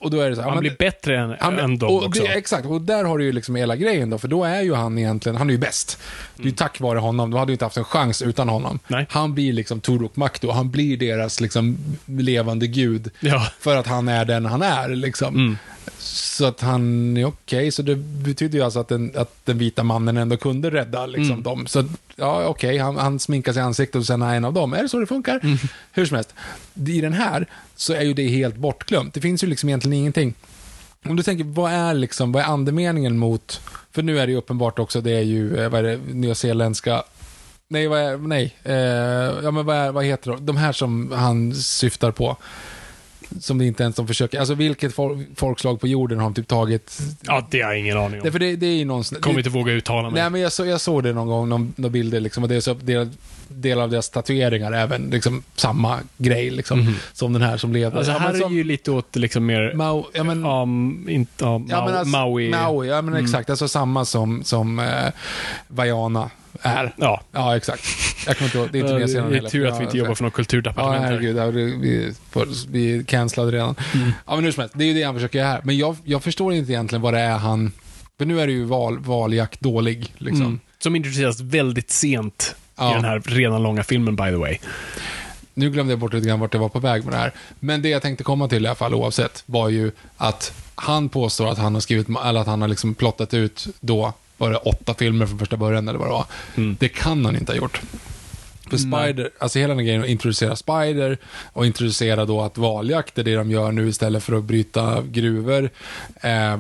Och då är det så, han men, blir bättre än, han, än dem också. Det, exakt, och där har du ju liksom hela grejen då, för då är ju han egentligen, han är ju bäst. Det är ju mm. tack vare honom, de hade ju inte haft en chans utan honom. Nej. Han blir liksom Turok Makto, han blir deras liksom levande gud. Ja. För att han är den han är liksom. Mm. Så att han är okej, okay. så det betyder ju alltså att den, att den vita mannen ändå kunde rädda liksom, mm. dem. Så ja, okej, okay. han, han sminkar sig i ansiktet och sen är en av dem. Är det så det funkar? Mm. Hur som helst. I den här så är ju det helt bortglömt. Det finns ju liksom egentligen ingenting. Om du tänker, vad är liksom, vad är andemeningen mot, för nu är det ju uppenbart också, det är ju, eh, vad är det, nyzeeländska Nej, vad är, nej. Eh, ja, men vad, är, vad heter de? De här som han syftar på. Som det inte ens de försöker. Alltså vilket fol folkslag på jorden har de typ tagit? Ja, det har jag ingen aning om. Nej, för det, det är ju någonstans... Kommer inte våga uttala mig. Nej, men jag, så, jag såg det någon gång, någon, någon bilder liksom, och det är så del, del av deras tatueringar även, liksom samma grej liksom, som den här som leder. Alltså Ja, här är som- ju lite åt liksom mer... Mao, ja men, Um, inte, ja, ja, Mau- alltså, Maui. Maui, ja men exakt, alltså samma som, som eh, Vajana är. Ja. Ja, exakt. Jag kommer inte ihåg, det är inte Ja, mer sedan det är tur att vi inte Ja, jobbar för något Ja, kulturdepartement här. herregud. Ja, vi, vi är cancellade redan. Mm. Ja, men hur som helst, det är ju det han försöker göra här. Men jag, jag förstår inte egentligen vad det är han... För nu är det ju val, valjakt dålig, liksom. Mm. Som introduceras väldigt sent Ja. i den här redan långa filmen, by the way. Nu glömde jag bort lite grann vart jag var på väg med det här. Men det jag tänkte komma till i alla fall oavsett var ju att han påstår att han har skrivit, eller att han har liksom plottat ut då, var det åtta filmer från första början eller vad det var. Det kan han inte ha gjort. För Spider, alltså hela den grejen att introducera Spider och introducera då att valjakt är det de gör nu istället för att bryta gruvor. Eh,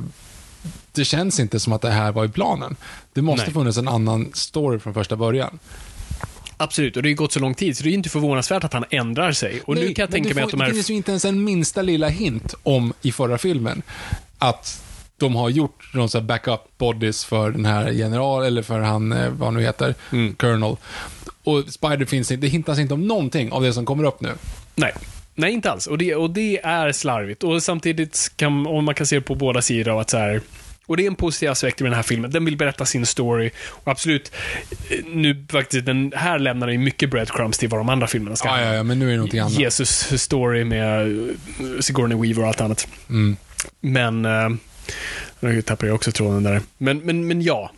det känns inte som att det här var i planen. Det måste Nej. funnits en annan story från första början. Absolut, och det har ju gått så lång tid, så det är ju inte förvånansvärt att han ändrar sig. Och nu Nej, kan jag tänka du mig får- att de här... Det finns ju inte ens en minsta lilla hint om i förra filmen att de har gjort någon sån här backup bodies för den här general, eller för han, eh, vad han nu heter, Mm. Colonel. Och Spider finns inte, det hintas inte om någonting av det som kommer upp nu. Nej. Nej, inte alls. Och det, och det är slarvigt. Och samtidigt kan och man kan se det på båda sidor av att så här... Och det är en positiv aspekt i den här filmen. Den vill berätta sin story. Och absolut, eh, nu faktiskt, den här lämnar ju mycket breadcrumbs till vad de andra filmerna ska Ja, ja, ja, men nu är det någonting annat. Jesus story med eh, Sigourney Weaver och allt annat. Mm. Men... Eh, nu tappar jag också tråden där. Men, men, men ja.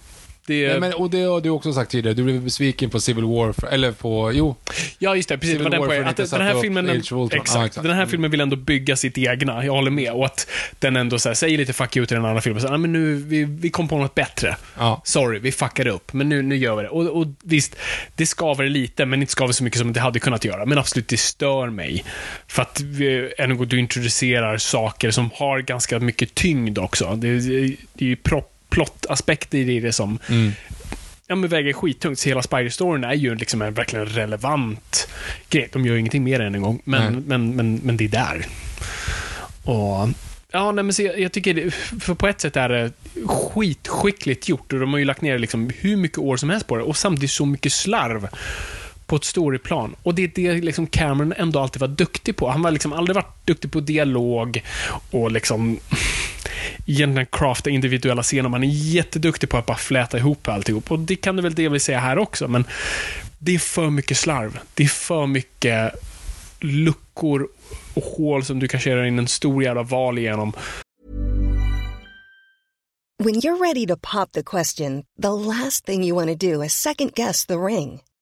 Det, Nej, men, och det har du också sagt tidigare, du blev besviken på Civil War, eller på, jo, Ja, just det. Precis. Civil var den poängen. Att den här filmen... Exakt. Ja, exakt. Den här filmen vill ändå bygga sitt egna. Jag håller med. Och att den ändå här, säger lite fuck you till den andra filmen. Så, ah, men nu, vi, vi kom på något bättre. ja. Sorry, vi fuckade upp. Men nu, nu gör vi det. Och, och visst, det skaver lite, men inte skaver så mycket som det hade kunnat göra. Men absolut, det stör mig. För att vi, än en gång, du introducerar saker som har ganska mycket tyngd också. Det, det, det är ju prop- plot-aspekter i det som Mm. ja, men väger skittungt. Så hela Spider-storyn är ju liksom en verkligen relevant grej. De gör ju ingenting mer än en gång, men, Nej. men, men, men det är där. Och Ja, nej, men så jag, jag tycker, det, för på ett sätt är det skitskickligt gjort och de har ju lagt ner liksom hur mycket år som helst på det och samtidigt så mycket slarv på ett storyplan. Och det är det liksom Cameron ändå alltid var duktig på. Han har liksom aldrig varit duktig på dialog och liksom egentligen crafta individuella scener. Man är jätteduktig på att bara fläta ihop alltihop. Och det kan du väl delvis säga här också, men det är för mycket slarv. Det är för mycket luckor och hål som du kan köra in en stor jävla val igenom. When you're ready to pop the question, the last thing you want to do is second guess the ring.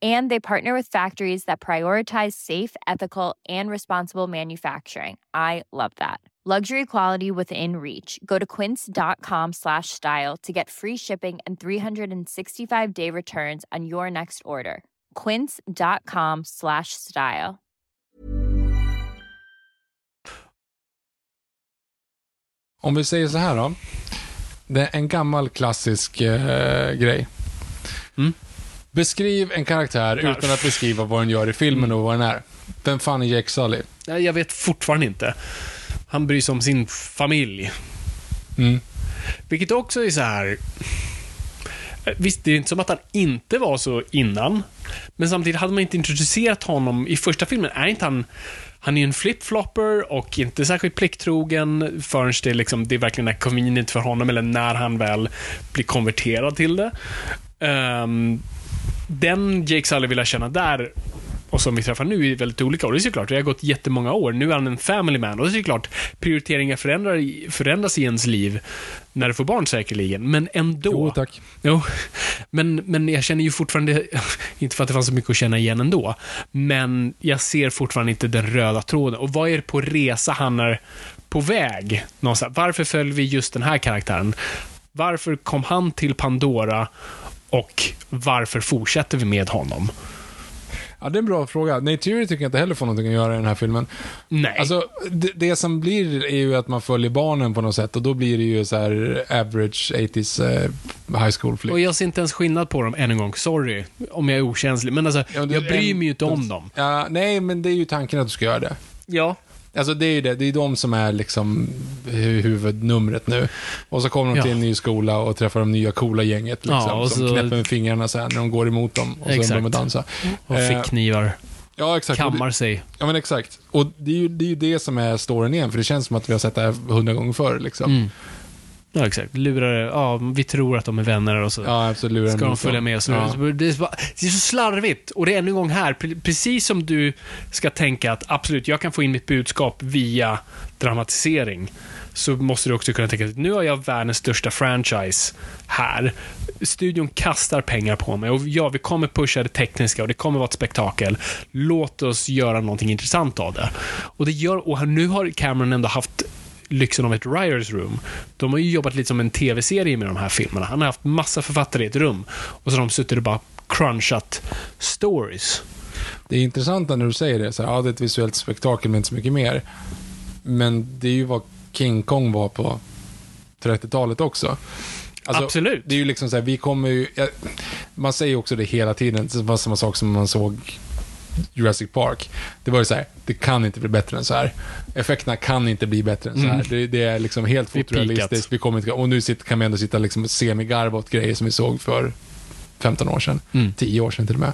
And they partner with factories that prioritize safe, ethical, and responsible manufacturing. I love that. Luxury quality within reach. Go to quince.com slash style to get free shipping and 365 day returns on your next order. Quince.com slash style. Om vi säger så här då. Det är en gammal klassisk eh, grej. Mm. Beskriv en karaktär utan att beskriva vad den gör i filmen och vad den är. Vem fan är Jake Sully? Nej, Jag vet fortfarande inte. Han bryr sig om sin familj. Mm. Vilket också är så här... Visst, det är inte som att han inte var så innan. Men samtidigt hade man inte introducerat honom i första filmen. Är inte han... Han är ju en flip-flopper och inte särskilt plikttrogen förrän det, liksom, det verkligen är convenient för honom eller när han väl blir konverterad till det. Ehm, den Jake Sully vill jag känna där och som vi träffar nu är väldigt olika. Och det är såklart, det har gått jättemånga år. Nu är han en family man. Och det är såklart, prioriteringar förändrar, förändras i ens liv när du får barn säkerligen. Men ändå. Jo, tack. Jo, men, men jag känner ju fortfarande, inte för att det fanns så mycket att känna igen ändå, men jag ser fortfarande inte den röda tråden. Och vad är det på resa han är på väg? Någonstans? Varför följer vi just den här karaktären? Varför kom han till Pandora och varför fortsätter vi med honom? Ja, det är en bra fråga. Neytiri tycker jag inte heller får någonting att göra i den här filmen. Nej. Alltså, det, det som blir är ju att man följer barnen på något sätt och då blir det ju så här average 80s eh, high school flick. och jag ser inte ens skillnad på dem än en gång. Sorry om jag är okänslig. Men alltså, Ja, det- jag bryr en- mig ju inte om dem. Ja, nej, men det är ju tanken att du ska göra det. Ja. Alltså det är ju det, det är de som är liksom hu- huvudnumret nu. Och så kommer de till Ja. en ny skola och träffar de nya coola gänget liksom, Ja, och som så- knäpper med fingrarna så här när de går emot dem och så Exakt. börjar de dansa. Och Eh, fickknivar. Ja, exakt. Och Kammar sig. Ja, men exakt. Och det är, ju, det är ju det som är storyn igen, för det känns som att vi har sett det här hundra gånger förr. Liksom. Mm. Ja, exakt. Lurar, ja, vi tror att de är vänner och så. Ja, absolut. lurar Ska de följa dem. med oss? Ja. Det, är så, bara- det är så slarvigt. Och det är ännu en gång här, pre- precis som du ska tänka att absolut, jag kan få in mitt budskap via dramatisering, så måste du också kunna tänka att nu har jag världens största franchise här. Studion kastar pengar på mig och ja, vi kommer pusha det tekniska och det kommer vara ett spektakel. Låt oss göra någonting intressant av det. Och det gör, och nu har Cameron ändå haft lyxen av ett writers room. De har ju jobbat lite som en tv-serie med de här filmerna. Han har haft massa författare i ett rum och så har de suttit och bara crunchat stories. Det är intressant när du säger det. Så här, ja, det är ett visuellt spektakel, men inte så mycket mer. Men det är ju vad King Kong var på 30-talet också. Alltså, Absolut. Det är ju liksom så här, vi kommer ju... Man säger också det hela tiden. Det var samma sak som man såg Jurassic Park. Det var ju så här, det kan inte bli bättre än så här. Effekterna kan inte bli bättre än så här. Mm. Det, det är liksom helt fotorealistiskt. Vi kommer inte, och nu sitter, kan vi ändå sitta liksom och semigarva åt grejer som vi såg för 15 år sedan. Mm. 10 år sedan till och med.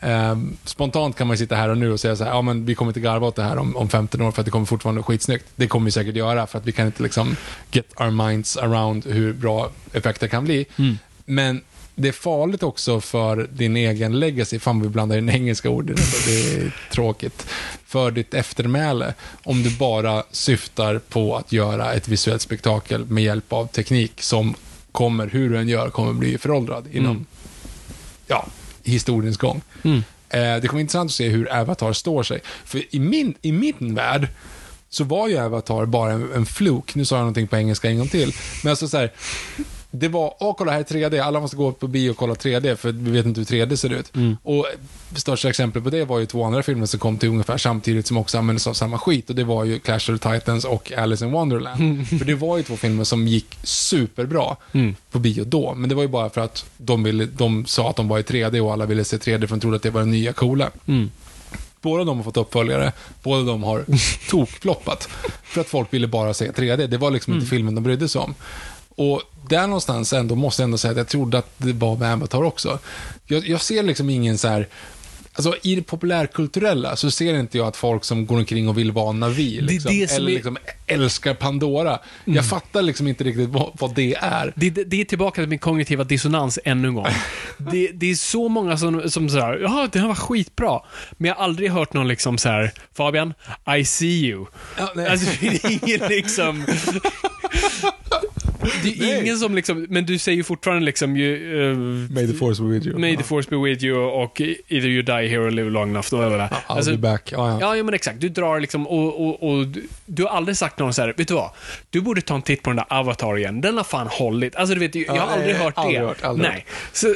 Ehm, spontant kan man sitta här och nu och säga så här, ja men vi kommer inte garva åt det här om, om 15 år för att det kommer fortfarande vara skitsnyggt. Det kommer vi säkert göra för att vi kan inte liksom get our minds around hur bra effekter kan bli. Mm. Men det är farligt också för din egen legacy. Fan, vi blandar in engelska ord det. Är tråkigt. För ditt eftermäle. Om du bara syftar på att göra ett visuellt spektakel med hjälp av teknik som kommer, hur du än gör, kommer bli föråldrad inom Mm. ja, historiens gång. Mm. Eh, det kommer intressant att se hur Avatar står sig. För i min, i min värld så var ju Avatar bara en, en fluk. Nu sa jag någonting på engelska en gång till. Men alltså så här, det var, åh kolla här är 3D, alla måste gå på bio och kolla 3D för vi vet inte hur 3D ser ut. Och största exemplet på det var ju två andra filmer som kom till ungefär samtidigt som också användes av samma skit och det var ju Clash of the Titans och Alice in Wonderland. för det var ju två filmer som gick superbra på bio då, men det var ju bara för att de, ville, de sa att de var i 3D och alla ville se 3D för de trodde att det var det nya coola. Mm. Båda de har fått uppföljare, båda de har tokfloppat. För att folk ville bara se 3D. Det var liksom inte filmen de brydde sig om. Och där någonstans ändå måste jag ändå säga att jag trodde att det var med Avatar också. Jag, jag ser liksom ingen så här... Alltså i det populärkulturella så ser inte jag att folk som går omkring och vill vara Navi, liksom, det som eller är- liksom älskar Pandora. Jag fattar liksom inte riktigt vad, vad det är. Det, det, det är tillbaka till min kognitiva dissonans ännu en gång. Det, det är så många som, som säger ja, det här var skitbra. Men jag har aldrig hört någon liksom så här, Fabian, I see you. Ja. Alltså, det är ingen liksom... det är Nej. ingen som liksom, men du säger ju fortfarande liksom ju... eh, May the force be with you. May the force be with you och either you die here or live long enough. Eller, I'll be back. Ja, ja. Ja, men exakt. Du drar liksom och, och, och du, har aldrig sagt någon så här, vet du vad? Du borde ta en titt på den där Avatar igen. Den har fan hållit. Alltså du vet, jag har aldrig hört aldrig det. hört, aldrig nej. Så,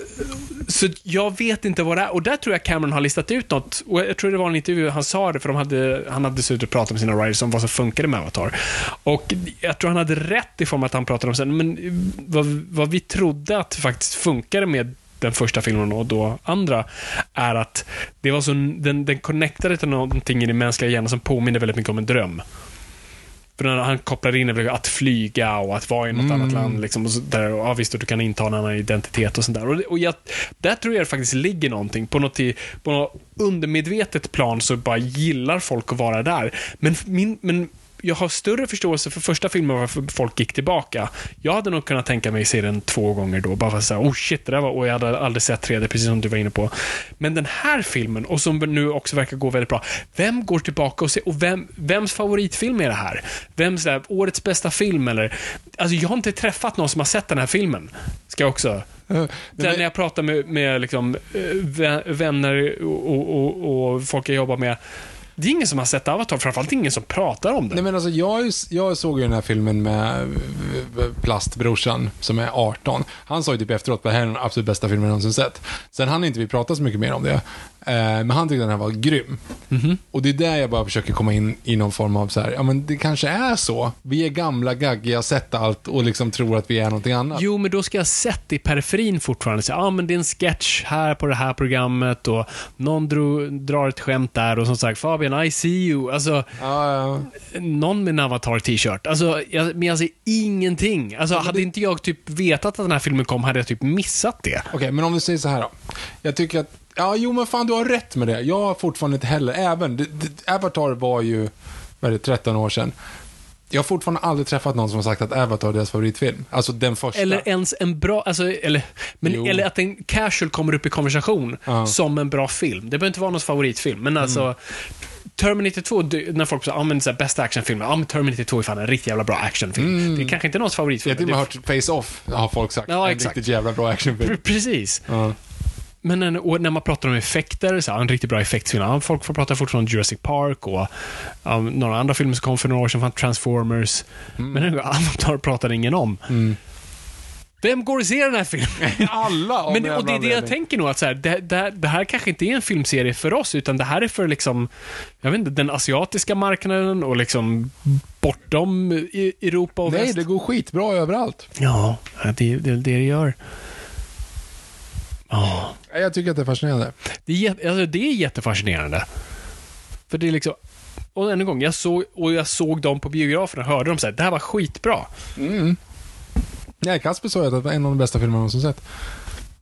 så jag vet inte vad det är. Och där tror jag Cameron har listat ut något. Och jag tror det var en intervju, han sa det, för de hade, han hade suttit och pratat med sina writers om vad som funkade med Avatar. Och jag tror han hade rätt i form att han pratade om sen, men vad, vad vi trodde att faktiskt funkade med den första filmen och då andra, är att det var så, den, den connectade till någonting i den mänskliga hjärnan som påminner väldigt mycket om en dröm. För när han kopplar in att flyga och att vara i något annat land. Liksom, och så där, och, ja, visst, och du kan inta en annan identitet och sånt där. Och, och jag, där tror jag det faktiskt ligger någonting. På något, på något undermedvetet plan så bara gillar folk att vara där. Men, min, men jag har större förståelse för första filmen varför folk gick tillbaka. Jag hade nog kunnat tänka mig se den två gånger då, bara för att säga, oh shit, det där var, och jag hade aldrig sett 3D, precis som du var inne på. Men den här filmen, och som nu också verkar gå väldigt bra, vem går tillbaka och ser, och vem, vems favoritfilm är det här? Vems där, årets bästa film eller? Alltså jag har inte träffat någon som har sett den här filmen. Ska jag också Där men- när jag pratar med, med liksom, eh, vä- vänner och, och, och folk jag jobbar med. Det är ingen som har sett Avatar, framförallt ingen som pratar om det. Nej men alltså jag, ju- jag såg ju den här filmen med eh, eh, plastbrorsan som är 18. Han sa ju typ efteråt att det här är den absolut bästa filmen jag någonsin sett. Sen hann inte vi prata så mycket mer om det. Eh, men han tyckte den här var grym. Mhm. Och det är där jag bara försöker komma in i någon form av så här, ja men det kanske är så. Vi är gamla, gaggiga, har sett allt och liksom tror att vi är någonting annat. Jo, men då ska jag sett det i periferin fortfarande. Ja, ah, men det är en sketch här på det här programmet och någon dro, drar ett skämt där och som sagt, Fabian, I see you. Alltså, Ja, ja. någon med en Avatar-t-shirt. Alltså, jag, men jag ser ingenting. Alltså, hade inte jag typ vetat att den här filmen kom, hade jag typ missat det. Okej, men om vi säger så här då. Jag tycker att, ja, jo men fan du har rätt med det. Jag har fortfarande inte heller, även, det, det, Avatar var ju, vad är det, 13 år sedan. Jag har fortfarande aldrig träffat någon som har sagt att Avatar är deras favoritfilm. Alltså den första. Eller ens en bra, alltså, eller, men, Jo. eller att en casual kommer upp i konversation Ja. Mm. som en bra film. Det behöver inte vara någon favoritfilm, men alltså Terminator 2, det- när folk säger ah, men så här, bästa actionfilmen, ja men Terminator 2 är fan en riktigt jävla bra actionfilm. Det är kanske inte någons jag har favoritfilm. till och med hört Face-Off, har folk sagt. Ja, en exakt. riktigt jävla bra actionfilm. Pre- Precis. Ja. Men en, och när man pratar om effekter, så här, en riktigt bra effektfilm. Folk får prata fortfarande om Jurassic Park och um, några andra filmer som kom för några år sedan, Transformers. Mm. Men Avatar pratar ingen om. Vem går och ser den här filmen? Alla Men, någon och det är det jag tänker nog, att så här, det, det, det här kanske inte är en filmserie för oss, utan det här är för liksom, jag vet inte, den asiatiska marknaden och liksom bortom Europa och Nej, väst. det går skitbra överallt. Ja, det det, är det det gör. Ja. Jag tycker att det är fascinerande. Det är, alltså, det är jättefascinerande. För det är liksom... Och än en gång, jag såg, och jag såg dem på biografen och hörde dem säga det här var skitbra. Nej, Kasper sa ju att det var en av de bästa filmerna han någonsin sett.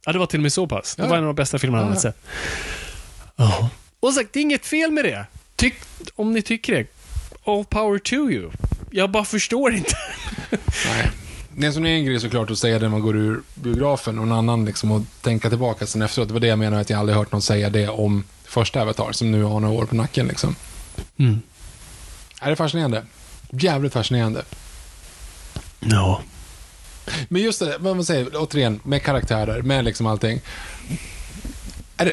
Ja, det var till och med så pass. Det Ja. var en av de bästa filmerna han hade Ja. sett. Ja. Och sagt, det är inget fel med det. Tyck, om ni tycker det, all power to you. Jag bara förstår inte. Nej. Det som är en grej såklart att säga det när man går ur biografen och en annan liksom att tänka tillbaka sen efteråt. Det var det jag menar att jag aldrig hört någon säga det om första Avatar som nu har några år på nacken liksom. Mm. Ja, Det är fascinerande. Jävligt fascinerande. Ja. Men just det, vad man säger, återigen, med karaktärer, med liksom allting. Är det...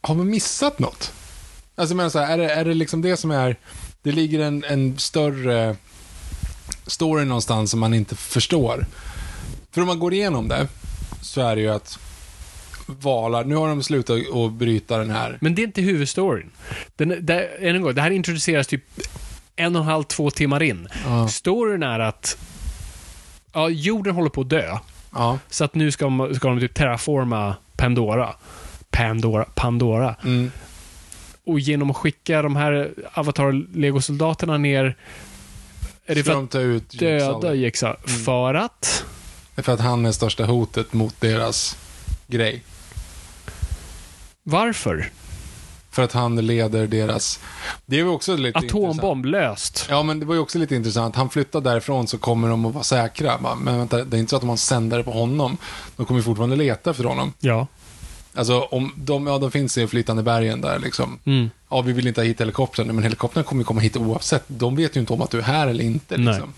Har man missat något? Alltså menar så här, är det, är det liksom det som är... Det ligger en, en större story någonstans som man inte förstår. För om man går igenom det, så är det ju att valar, nu har de slutat att bryta den här. Men det är inte huvudstoryn. Den, än en gång, det här introduceras typ en och en halv, två timmar in. Ja. Storyn är att ja, jorden håller på att dö. Ja. Så att nu ska de, ska de typ terraforma Pandora. Pandora. Pandora. Mm. Och genom att skicka de här Avatar-legosoldaterna ner är det för att ut döda Sully? Jexa. För att? Det är för att han är största hotet mot deras grej. Varför? För att han leder deras... Det är ju också lite intressant. Atombomb löst. Ja, men det var ju också lite intressant. Han flyttar därifrån så kommer de att vara säkra. Men vänta, det är inte så att de har en sändare på honom. De kommer fortfarande leta efter honom. Ja. Alltså, om de, ja, de finns i flytande bergen där liksom. Mm. Ja, vi vill inte ha hit helikoptern, men helikoptern kommer ju komma hit oavsett. De vet ju inte om att du är här eller inte liksom.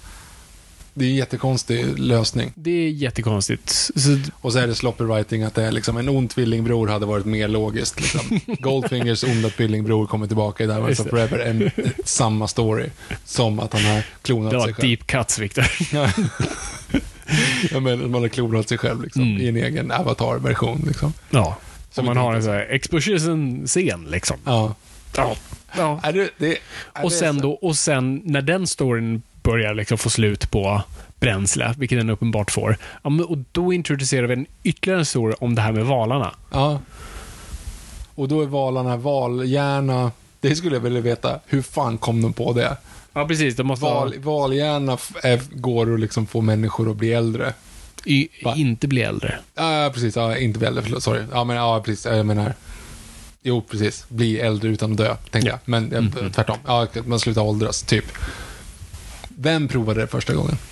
Det är en jättekonstig lösning. Det är jättekonstigt. Så, Och så är det sloppy writing att det är liksom en ond tvillingbror hade varit mer logiskt. Liksom. Goldfingers onda tvillingbror kommer tillbaka i Diamonds of det. Forever. En, samma story. Som att han har klonat det var sig själv. deep cuts, Victor. Ja, men man har klonat sig själv liksom, Mm. i en egen avatar-version. Liksom. Ja. Som man har en sån här exposition-scen, liksom. Ja. Ja. ja. Är det, det, är Och sen, då, och sen när den storyn börjar liksom få slut på bränsle, vilket den uppenbart får, ja, och då introducerar vi en ytterligare story om det här med valarna. Ja. Och då är valarna valhjärna. Det skulle jag vilja veta. Hur fan kom de på det? Ja, precis. De måste Val, valhjärna f- är, går att liksom få människor att bli äldre. Va? inte bli äldre. Ja, precis. Ja, inte bli äldre, förlåt. Sorry. Ja, men ja, precis. Jag menar... Jo, precis. Bli äldre utan att dö, tänkte jag. Men eh, tvärtom. Ja, man slutar åldras, typ. Vem provade det första gången?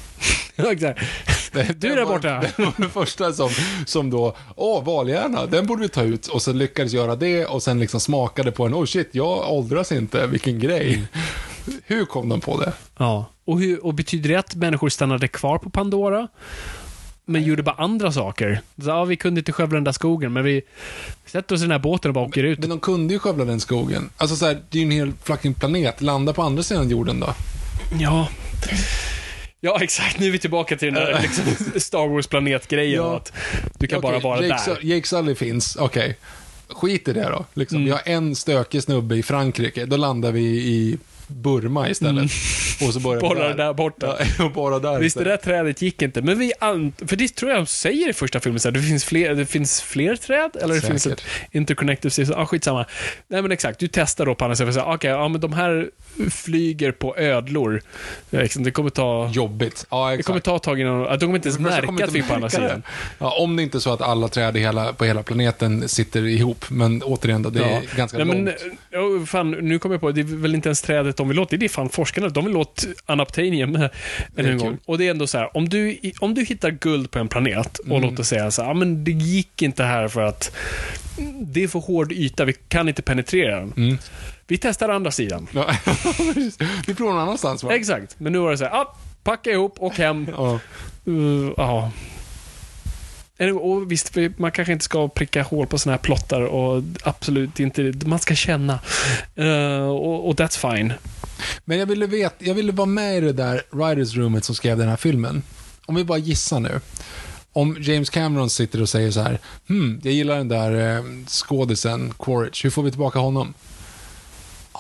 Du är där borta. Det var den första som, som då, åh, valhjärna, den borde vi ta ut. Och så lyckades göra det och sen liksom smakade på en, oh shit, jag åldras inte, vilken grej. Hur kom de på det? Ja. Och, hur, och betyder det att människor stannade kvar på Pandora? Men gjorde bara andra saker? Så, ja, vi kunde inte skövla den där skogen, men vi sätter oss i den här båten och bara åker ut. Men de kunde ju skövla den skogen. Alltså så här, det är ju en hel fucking planet. Landa på andra sidan jorden då. Ja. Ja, exakt. Nu är vi tillbaka till den där liksom, Star Wars-planetgrejen. Ja. Att du kan bara Okej, vara Jake, där. Jake Sully finns, okej. Skit i det då. Liksom. Mm. Vi har en stökig snubbe i Frankrike, då landar vi i Burma istället. Och så börjar vi Mm. Borrar där borta. Ja, och borra där Visst, det istället. där trädet gick inte. Men vi För det tror jag de säger i första filmen, så här, det, finns fler, det finns fler träd, eller det finns ett Säkert. interconnective system. Ah, skitsamma. Nej, men exakt. Du testar då på andra sätt. Okej, ja, men de här flyger på ödlor. Liksom, Det kommer ta... Jobbigt. Ja, Det exakt. kommer ta ett tag innan... De kommer inte ens det märka kommer att vi är på andra sidan. det. Ja, om det inte är så att alla träd hela, på hela planeten sitter ihop. Men återigen då, det är ganska Nej, långt. men, ja, fan, nu kommer jag på, det är väl inte ens trädet de vill åt, det är fan forskarna. De vill åt Anaptanium en gång. Och det är ändå så här, om du, om du hittar guld på en planet och Mm. låt oss säga så här, ja, men det gick inte här för att det är för hård yta, vi kan inte penetrera den. Mm. Vi testar andra sidan. Ja, vi provar någon annanstans va? Exakt, men nu var det så här, ah, packa ihop och hem. Ja. Uh. Och visst, man kanske inte ska pricka hål på sådana här plottar och absolut inte, man ska känna. Uh, och, och that's fine. Men jag ville, veta, jag ville vara med i det där writers roomet som skrev den här filmen. Om vi bara gissar nu. Om James Cameron sitter och säger så här, hmm, jag gillar den där eh, skådisen, Quaritch, hur får vi tillbaka honom?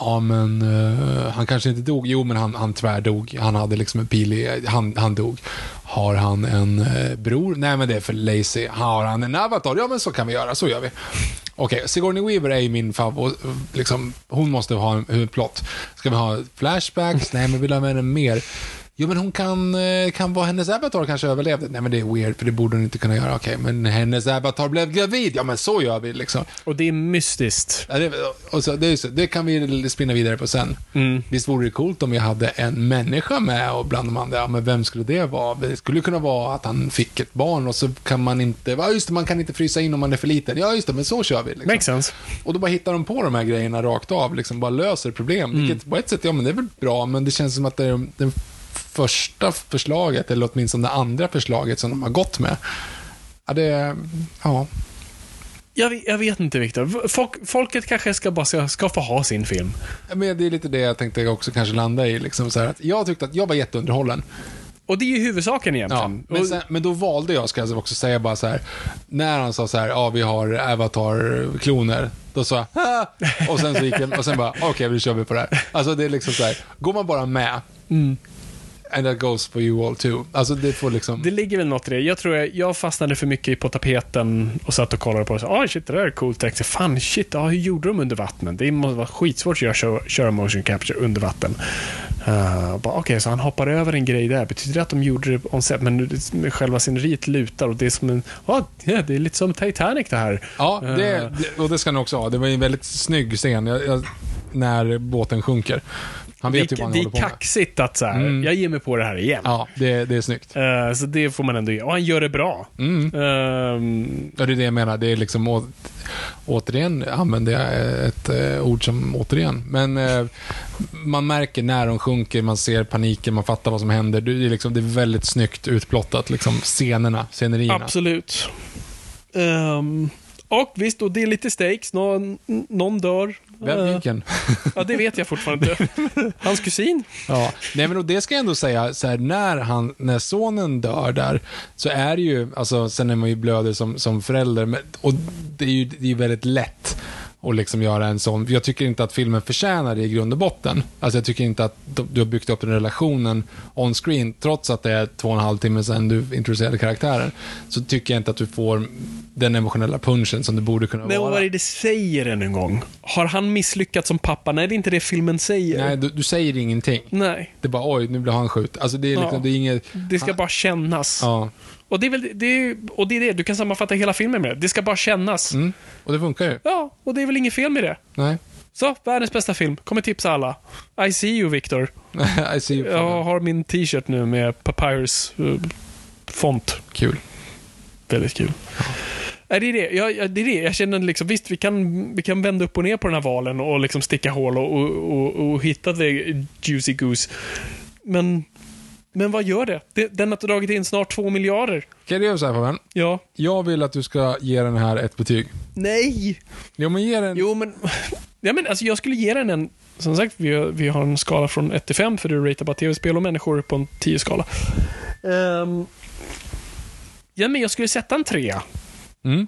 Ja, men uh, han kanske inte dog. Jo, men han, han tvärdog. Han hade liksom en pil i, han, han dog. Har han en uh, bror? Nej, men det är för lazy. Har han en avatar? Ja, men så kan vi göra. Så gör vi. Okej, Sigourney Weaver är ju min favorit. Liksom, hon måste ha en huvudplott. Ska vi ha flashbacks? Nej, men vill ha med henne mer? Jo, men hon kan, eh, kan vara hennes avatar kanske överlevde. Nej, men det är weird, för det borde hon inte kunna göra. Okej, men hennes avatar blev gravid. Ja, men så gör vi liksom. Och det är mystiskt. Ja, det, och så, det, är så, det kan vi spinna vidare på sen. Mm. Visst vore det coolt om vi hade en människa med och bland de andra, ja, men vem skulle det vara? Det skulle kunna vara att han fick ett barn och så kan man inte, ja just det, man kan inte frysa in om man är för liten. Ja just det, men så kör vi. Liksom. Makes sense. Och då bara hittar de på de här grejerna rakt av, liksom bara löser problem. Mm. Vilket på ett sätt, ja men det är väl bra, men det känns som att det det första förslaget, eller åtminstone det andra förslaget som de har gått med. Ja, det, ja. Jag, vet- jag vet inte Viktor. Folk, folket kanske ska bara ska, ska få ha sin film. Ja, Men det är lite det jag tänkte också kanske landa i. Liksom så att jag tyckte att jag var jätteunderhållen. Och det är ju huvudsaken Ja, egentligen. men, Och- sen, men då valde jag, ska jag också säga bara så här, när han sa så här, ja vi har Avatar-kloner, då sa jag, "Ah!" och sen så gick jag, och sen bara, okej, nu kör vi på det här. Alltså det är liksom så här, går man bara med, and that goes for you all too. Alltså det får liksom, Det ligger väl något i det. Jag tror jag, jag fastnade för mycket på tapeten och satt och kollade på det. Ah, shit, det där är coolt. Tänkte, fan, shit, ah, hur gjorde de under vattnet? Det måste vara skitsvårt att göra, köra, köra motion capture under vatten. Uh, Okej, så han hoppar över en grej där. Betyder det att de gjorde det on set? Men själva sceneriet lutar och det är som en... Ah, ja, det är lite som Titanic det här. ja, det, det, och det ska ni också ha. Det var en väldigt snygg scen, jag, jag, när båten sjunker. Han vet ju vad han det håller är på med. kaxigt att så här, Mm. jag ger mig på det här igen. Ja, det, det är snyggt. Eh, så det får man ändå ge. Och han gör det bra. Mm. Ehm, Ja, det är det jag menar. Det är liksom å, återigen använder jag ett eh, ord som återigen. Men eh, man märker när de sjunker, man ser paniken, man fattar vad som händer. Det är, liksom, det är väldigt snyggt utplottat, liksom scenerna, scenerierna. absolut. Ehm, och visst, och det är lite stakes. Någon, någon dör. Vem, Eh, vilken? ja, det vet jag fortfarande inte. Hans kusin. Ja, nej men och det ska jag ändå säga, så här, när, han, när sonen dör där, så är det ju, alltså sen är man ju blöder som, som förälder, men, och det är ju det är väldigt lätt att liksom göra en sån, jag tycker inte att filmen förtjänar det i grund och botten. Alltså jag tycker inte att du du har byggt upp den relationen on screen, trots att det är två och en halv timme sedan du introducerade karaktären, så tycker jag inte att du får den emotionella punchen som det borde kunna Men vara. vad är det säger än en gång? Har han misslyckats som pappa? Nej, det är inte det filmen säger. Nej, du, du säger ingenting. Nej. Det är bara oj, nu blir han skjut. Alltså det är liksom, Ja. det är inget... Det ska bara kännas. Ja. Och, det är väl, det är, och det är det, du kan sammanfatta hela filmen med det. Det ska bara kännas. Mm. Och det funkar ju. Ja, och det är väl inget fel med det. Nej. Så, världens bästa film. Kommer tipsa alla. I see you, Victor. I see you. Jag har min t-shirt nu med Papyrus eh, font. Kul. Väldigt kul. Nej, det är det. Jag, jag, det är det. Jag känner liksom, visst, vi kan, vi kan vända upp och ner på den här valen och liksom sticka hål och, och, och, och hitta the juicy goose. Men, men vad gör det? det? Den har dragit in snart två miljarder. Kan jag göra så här Fabian? Ja. Jag vill att du ska ge den här ett betyg. Nej! Jo, men ge den... Jo, men... Ja, men alltså, jag skulle ge den en... Som sagt, vi har, vi har en skala från 1 till 5 för du ratear bara tv-spel och människor på en 10-skala. Ehm, ja, men jag skulle sätta en trea. Mm.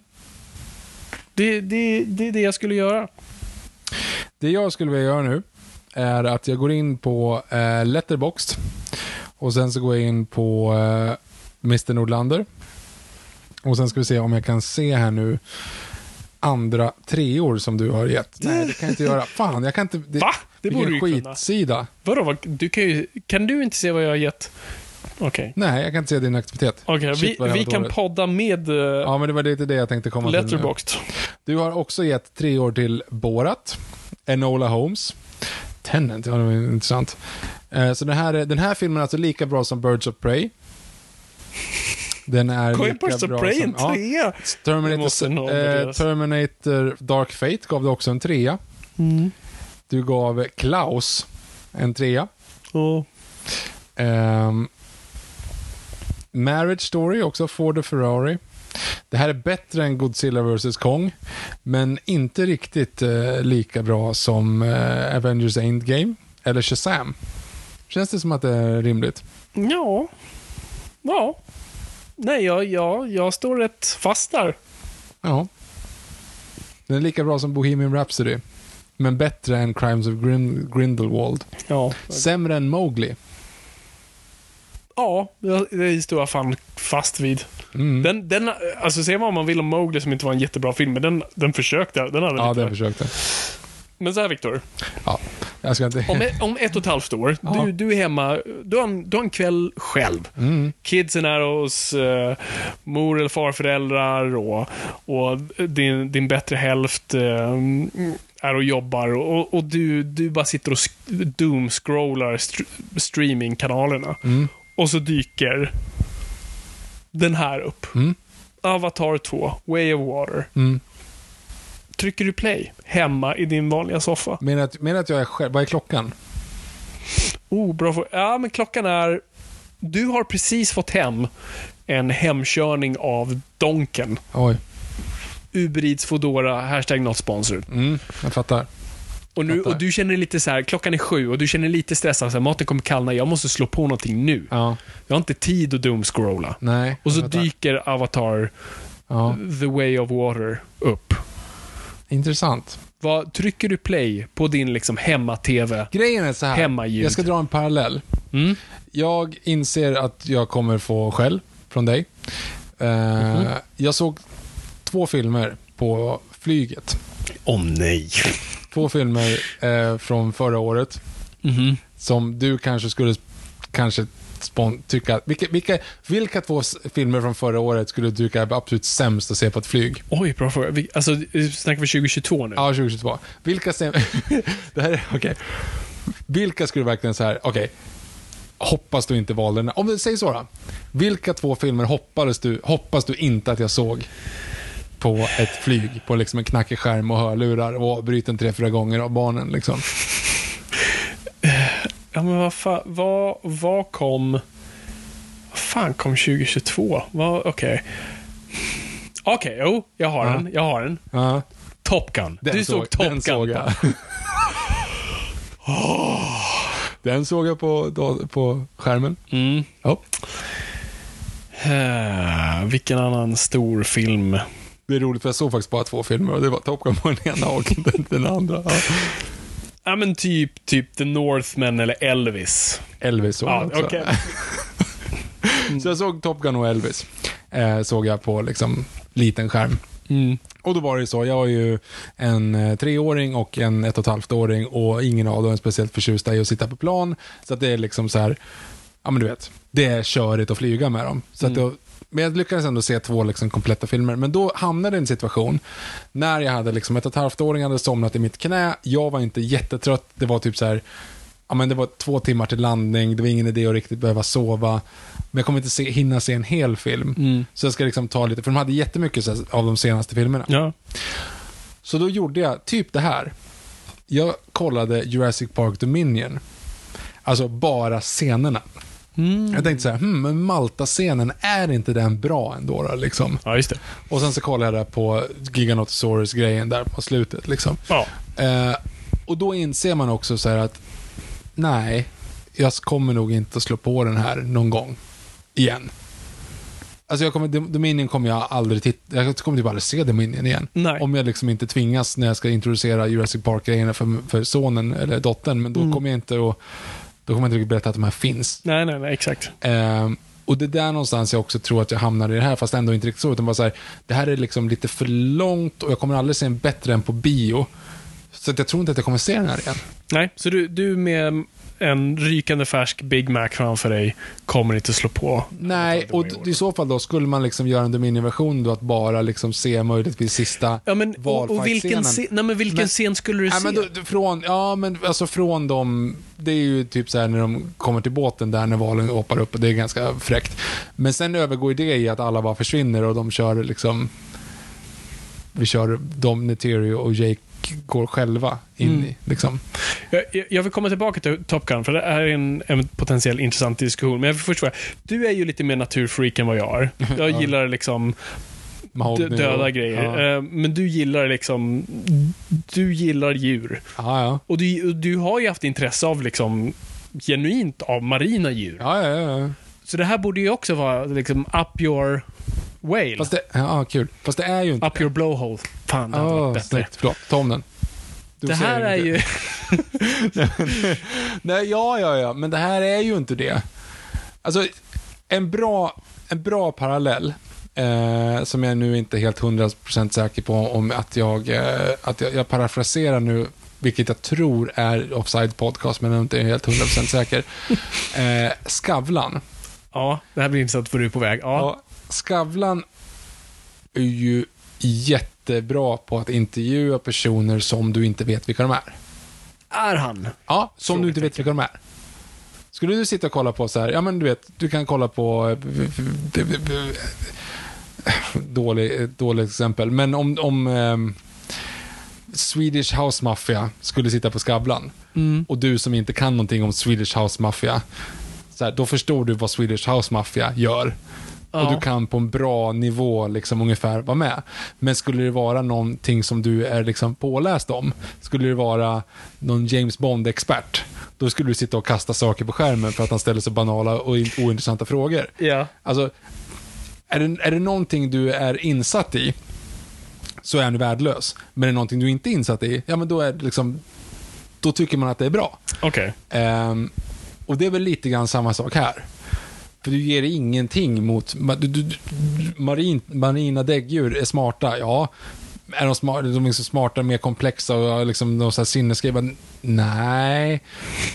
Det, det, det är det jag skulle göra. Det jag skulle vilja göra nu är att jag går in på eh, Letterboxd och sen så går jag in på eh, Mr Nordlander. Och sen ska vi se om jag kan se här nu andra treor som du har gett. Nej, det kan jag inte göra. Fan, jag kan inte... Det, Va? Det borde du kunna. skitsida. Vadå? vad- Du kan, ju, kan du inte se vad jag har gett? Okej. Nej, jag kan inte se din aktivitet. Okej, Shit, vi, vi kan dåligt. podda med uh, Ja, men det var lite det jag tänkte komma till nu. Du har också gett tre år till Borat, Enola Holmes, Tenant, ja det var intressant. Eh, Så den här, är- den här filmen är alltså lika bra som Birds of Prey. Den är Kom lika bra Prey som... en trea? Måste Terminator, eh. Terminator Dark Fate gav du också en trea. Mm. Du gav Klaus en trea. Och, Ehm, Marriage Story, också Ford och Ferrari. Det här är bättre än Godzilla vs. Kong, men inte riktigt eh, lika bra som eh, Avengers Endgame eller Shazam. Känns det som att det är rimligt? ja. Ja. Nej, jag, jag, jag står rätt fast där. Ja. Den är lika bra som Bohemian Rhapsody, men bättre än Crimes of Grin- Grindelwald. Ja. Sämre än Mowgli. Ja, det står jag fan fast vid. Mm. Den, den, alltså säger man vad man vill om Mowgli som inte var en jättebra film, men den, den försökte. Den hade Ja, lite. den försökte. Men så här Viktor, Ja, jag ska inte... om, ett- om ett och ett halvt år, Ja. du, du är hemma, du har, en, du har en kväll själv. Mm. Kidsen är hos eh, mor eller farföräldrar och, och din, din bättre hälft eh, är och jobbar och, och du, du bara sitter och doom-scrollar st- streamingkanalerna. Mm. Och så dyker den här upp. Mm. Avatar 2, Way of Water. Mm. Trycker du play hemma i din vanliga soffa? Menar att, menar att jag är själv? Vad är klockan? Oh, bra fråga. Ja, men klockan är... Du har precis fått hem en hemkörning av Donken. Oj. Uber Eats Foodora, hashtag not sponsored. Mm, jag fattar. Och, nu, och du känner lite så här, klockan är sju och du känner lite stressad, så här, maten kommer kallna, jag måste slå på någonting nu. Ja, Jag har inte tid att doomscrolla. nej. Och så dyker Avatar, Ja, The Way of Water, upp. intressant. Vad, trycker du play på din liksom hemma-tv? Grejen är så här. Hemmaljud. Jag ska dra en parallell. Mm? Jag inser att jag kommer få skäll från dig. Eh, Mhm. Jag såg två filmer på flyget. Åh nej. Två filmer eh, från förra året Mhm. som du kanske skulle kanske tycka... Vilka, vilka, vilka två filmer från förra året skulle du tycka är absolut sämst att se på ett flyg? Oj, bra fråga. Vi- Alltså, snackar vi 2022 nu? Ja, 2022. Vilka sem- Det här är... Okej. Vilka skulle du verkligen så här, okej, hoppas du inte valde den. Om vi säger så då. Vilka två filmer hoppades du, hoppas du inte att jag såg på ett flyg, på liksom en knackig skärm och hörlurar och avbruten tre, fyra gånger av barnen liksom? Ja, men vad fan, vad, vad kom... Vad fan kom 2022? Vad- Okej. Okej, jo, jag har Ja. den. Jag har den. Ja, Top Gun. den du såg, Top den Gun. såg jag. Den såg jag på, då, på skärmen. Mm. Ja. Eh, vilken annan stor film? Det är roligt för jag såg faktiskt bara två filmer och det var Top Gun på den ena och den, den andra. Ja. Ja, men typ, typ The Northman eller Elvis. Elvis såg jag Ja, också. okej. Så jag såg Top Gun och Elvis. Eh, såg jag på liksom liten skärm. Mm. Och då var det så, jag har ju en eh, treåring och en ett och ett halvt åring och ingen av dem är speciellt förtjusta i att sitta på plan. Så att det är liksom så här, ja men du vet, det är körigt att flyga med dem. Så att Mm. Men jag lyckades ändå se två liksom kompletta filmer. Men då hamnade jag i en situation när jag hade liksom ett och ett halvt åring hade somnat i mitt knä. Jag var inte jättetrött. Det var typ så här, ja men det var två timmar till landning. Det var ingen idé att riktigt behöva sova. Men jag kommer inte se, hinna se en hel film. Mm. Så jag ska liksom ta lite, för de hade jättemycket så här, av de senaste filmerna. Ja. Så då gjorde jag typ det här. Jag kollade Jurassic Park Dominion. Alltså bara scenerna. Mm. Jag tänkte så här, hmm, men Malta-scenen, är inte den bra ändå då, liksom? ja, just det. Och sen så kollade jag på Giganotosaurus-grejen där på slutet, liksom. Ja. Eh, och då inser man också så här att, nej, jag kommer nog inte att slå på den här någon gång igen. Alltså jag kommer, Dominion kommer jag aldrig titta, jag kommer typ aldrig se Dominion igen. Nej. Om jag liksom inte tvingas när jag ska introducera Jurassic Park-grejerna för, för sonen eller dottern, men då Mm. kommer jag inte att, då kommer jag inte riktigt berätta att de här finns. Nej, nej, nej, exakt. Ehm, och det är där någonstans jag också tror att jag hamnar i det här, fast ändå inte riktigt så, utan bara så här, det här är liksom lite för långt och jag kommer aldrig se en bättre än på bio. Så att jag tror inte att jag kommer se den här igen. Nej, så du, du med en rykande färsk Big Mac framför dig kommer inte slå på. Nej, och i så fall då skulle man liksom göra en Dominion-version då att bara liksom se möjligtvis sista Ja, men, och, och vilken, scen, nej, men vilken Men- scen skulle du Nej, se? men då, då, från, ja, men alltså från dem, det är ju typ så här när de kommer till båten där när valen hoppar upp och det är ganska fräckt. Men sen övergår det i att alla bara försvinner och de kör liksom, vi kör Dom, Neterio och Jake går själva in Mm. i, liksom. Jag, jag- vill komma tillbaka till Top Gun, för det här är en, en potentiell intressant diskussion. Men jag vill först fråga, du är ju lite mer naturfreak än vad jag är. Jag Ja. gillar liksom Mahogny dö- döda och- grejer. Ja, Eh, Men du gillar liksom, du gillar djur. ja. ja. Och du, du har ju haft intresse av liksom genuint av marina djur. Ja, ja, ja. Så det här borde ju också vara liksom up your whale. Fast det, ja, kul. Fast det är ju inte up your blowhole. Fan, det hade Åh, varit bättre. snyggt. Förlåt, ta om den. Du Det här är ju... Nej, ja, ja, ja, men det här är ju inte det. Alltså, en bra, en bra parallell, eh, som jag nu inte är helt 100% säker på om att jag, eh, att jag, jag parafraserar nu, vilket jag tror är Offside Podcast, men jag är inte helt 100% säker. Eh, Skavlan. Ja, det här blir intressant för du är på väg. Ja. Ja, Skavlan är ju jättebra på att intervjua personer som du inte vet vilka de är. Är han? Ja, som du inte vet vilka de är. Skulle du sitta och kolla på så här, ja men du vet, du kan kolla på... Dålig, dåligt exempel, men om, om ehm, Swedish House Mafia skulle sitta på Skavlan och du som inte kan någonting om Swedish House Mafia, så här, då förstår du vad Swedish House Mafia gör. Och Ja. du kan på en bra nivå liksom ungefär vara med. Men skulle det vara någonting som du är liksom påläst om, skulle det vara någon James Bond-expert, då skulle du sitta och kasta saker på skärmen för att han ställer så banala och in- ointressanta frågor. Ja. Alltså, är det, är det någonting du är insatt i, så är han värdelös. Men är det någonting du inte är insatt i, ja men då är det liksom, då tycker man att det är bra. Okej. Ehm, och det är väl lite grann samma sak här. För du ger ingenting mot... Du, du, marin, marina däggdjur är smarta, ja. Är de, smart, de är så smarta, mer komplexa och liksom de så här sinnesgrejer? Nej.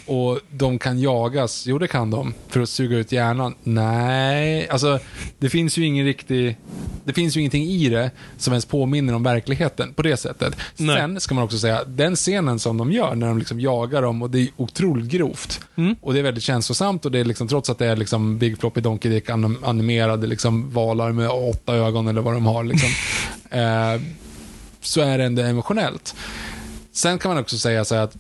Och de kan jagas? Jo, det kan de. För att suga ut hjärnan? Nej. Alltså, det finns ju ingen riktig... Det finns ju ingenting i det som ens påminner om verkligheten på det sättet. Nej. Sen ska man också säga, den scenen som de gör när de liksom jagar dem, och det är otroligt grovt. Mm. Och det är väldigt känslosamt och det är liksom, trots att det är liksom Big Floppy Donkey Dick anim- animerade liksom valar med åtta ögon eller vad de har liksom. eh, så är det ändå emotionellt. Sen kan man också säga så här att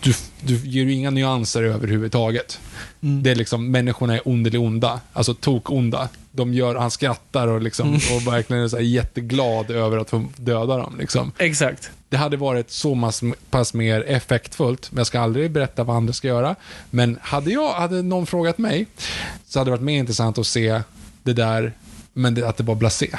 du, du ger ju inga nyanser överhuvudtaget. Det är liksom, människorna är ondelig onda, alltså tok-onda. De gör, han skrattar och, liksom, och verkligen är så jätteglad över att få döda dem. Liksom. Exakt. Det hade varit så mass, pass mer effektfullt, men jag ska aldrig berätta vad andra ska göra. Men hade, jag, hade någon frågat mig, så hade det varit mer intressant att se det där, men det, att det var blasé.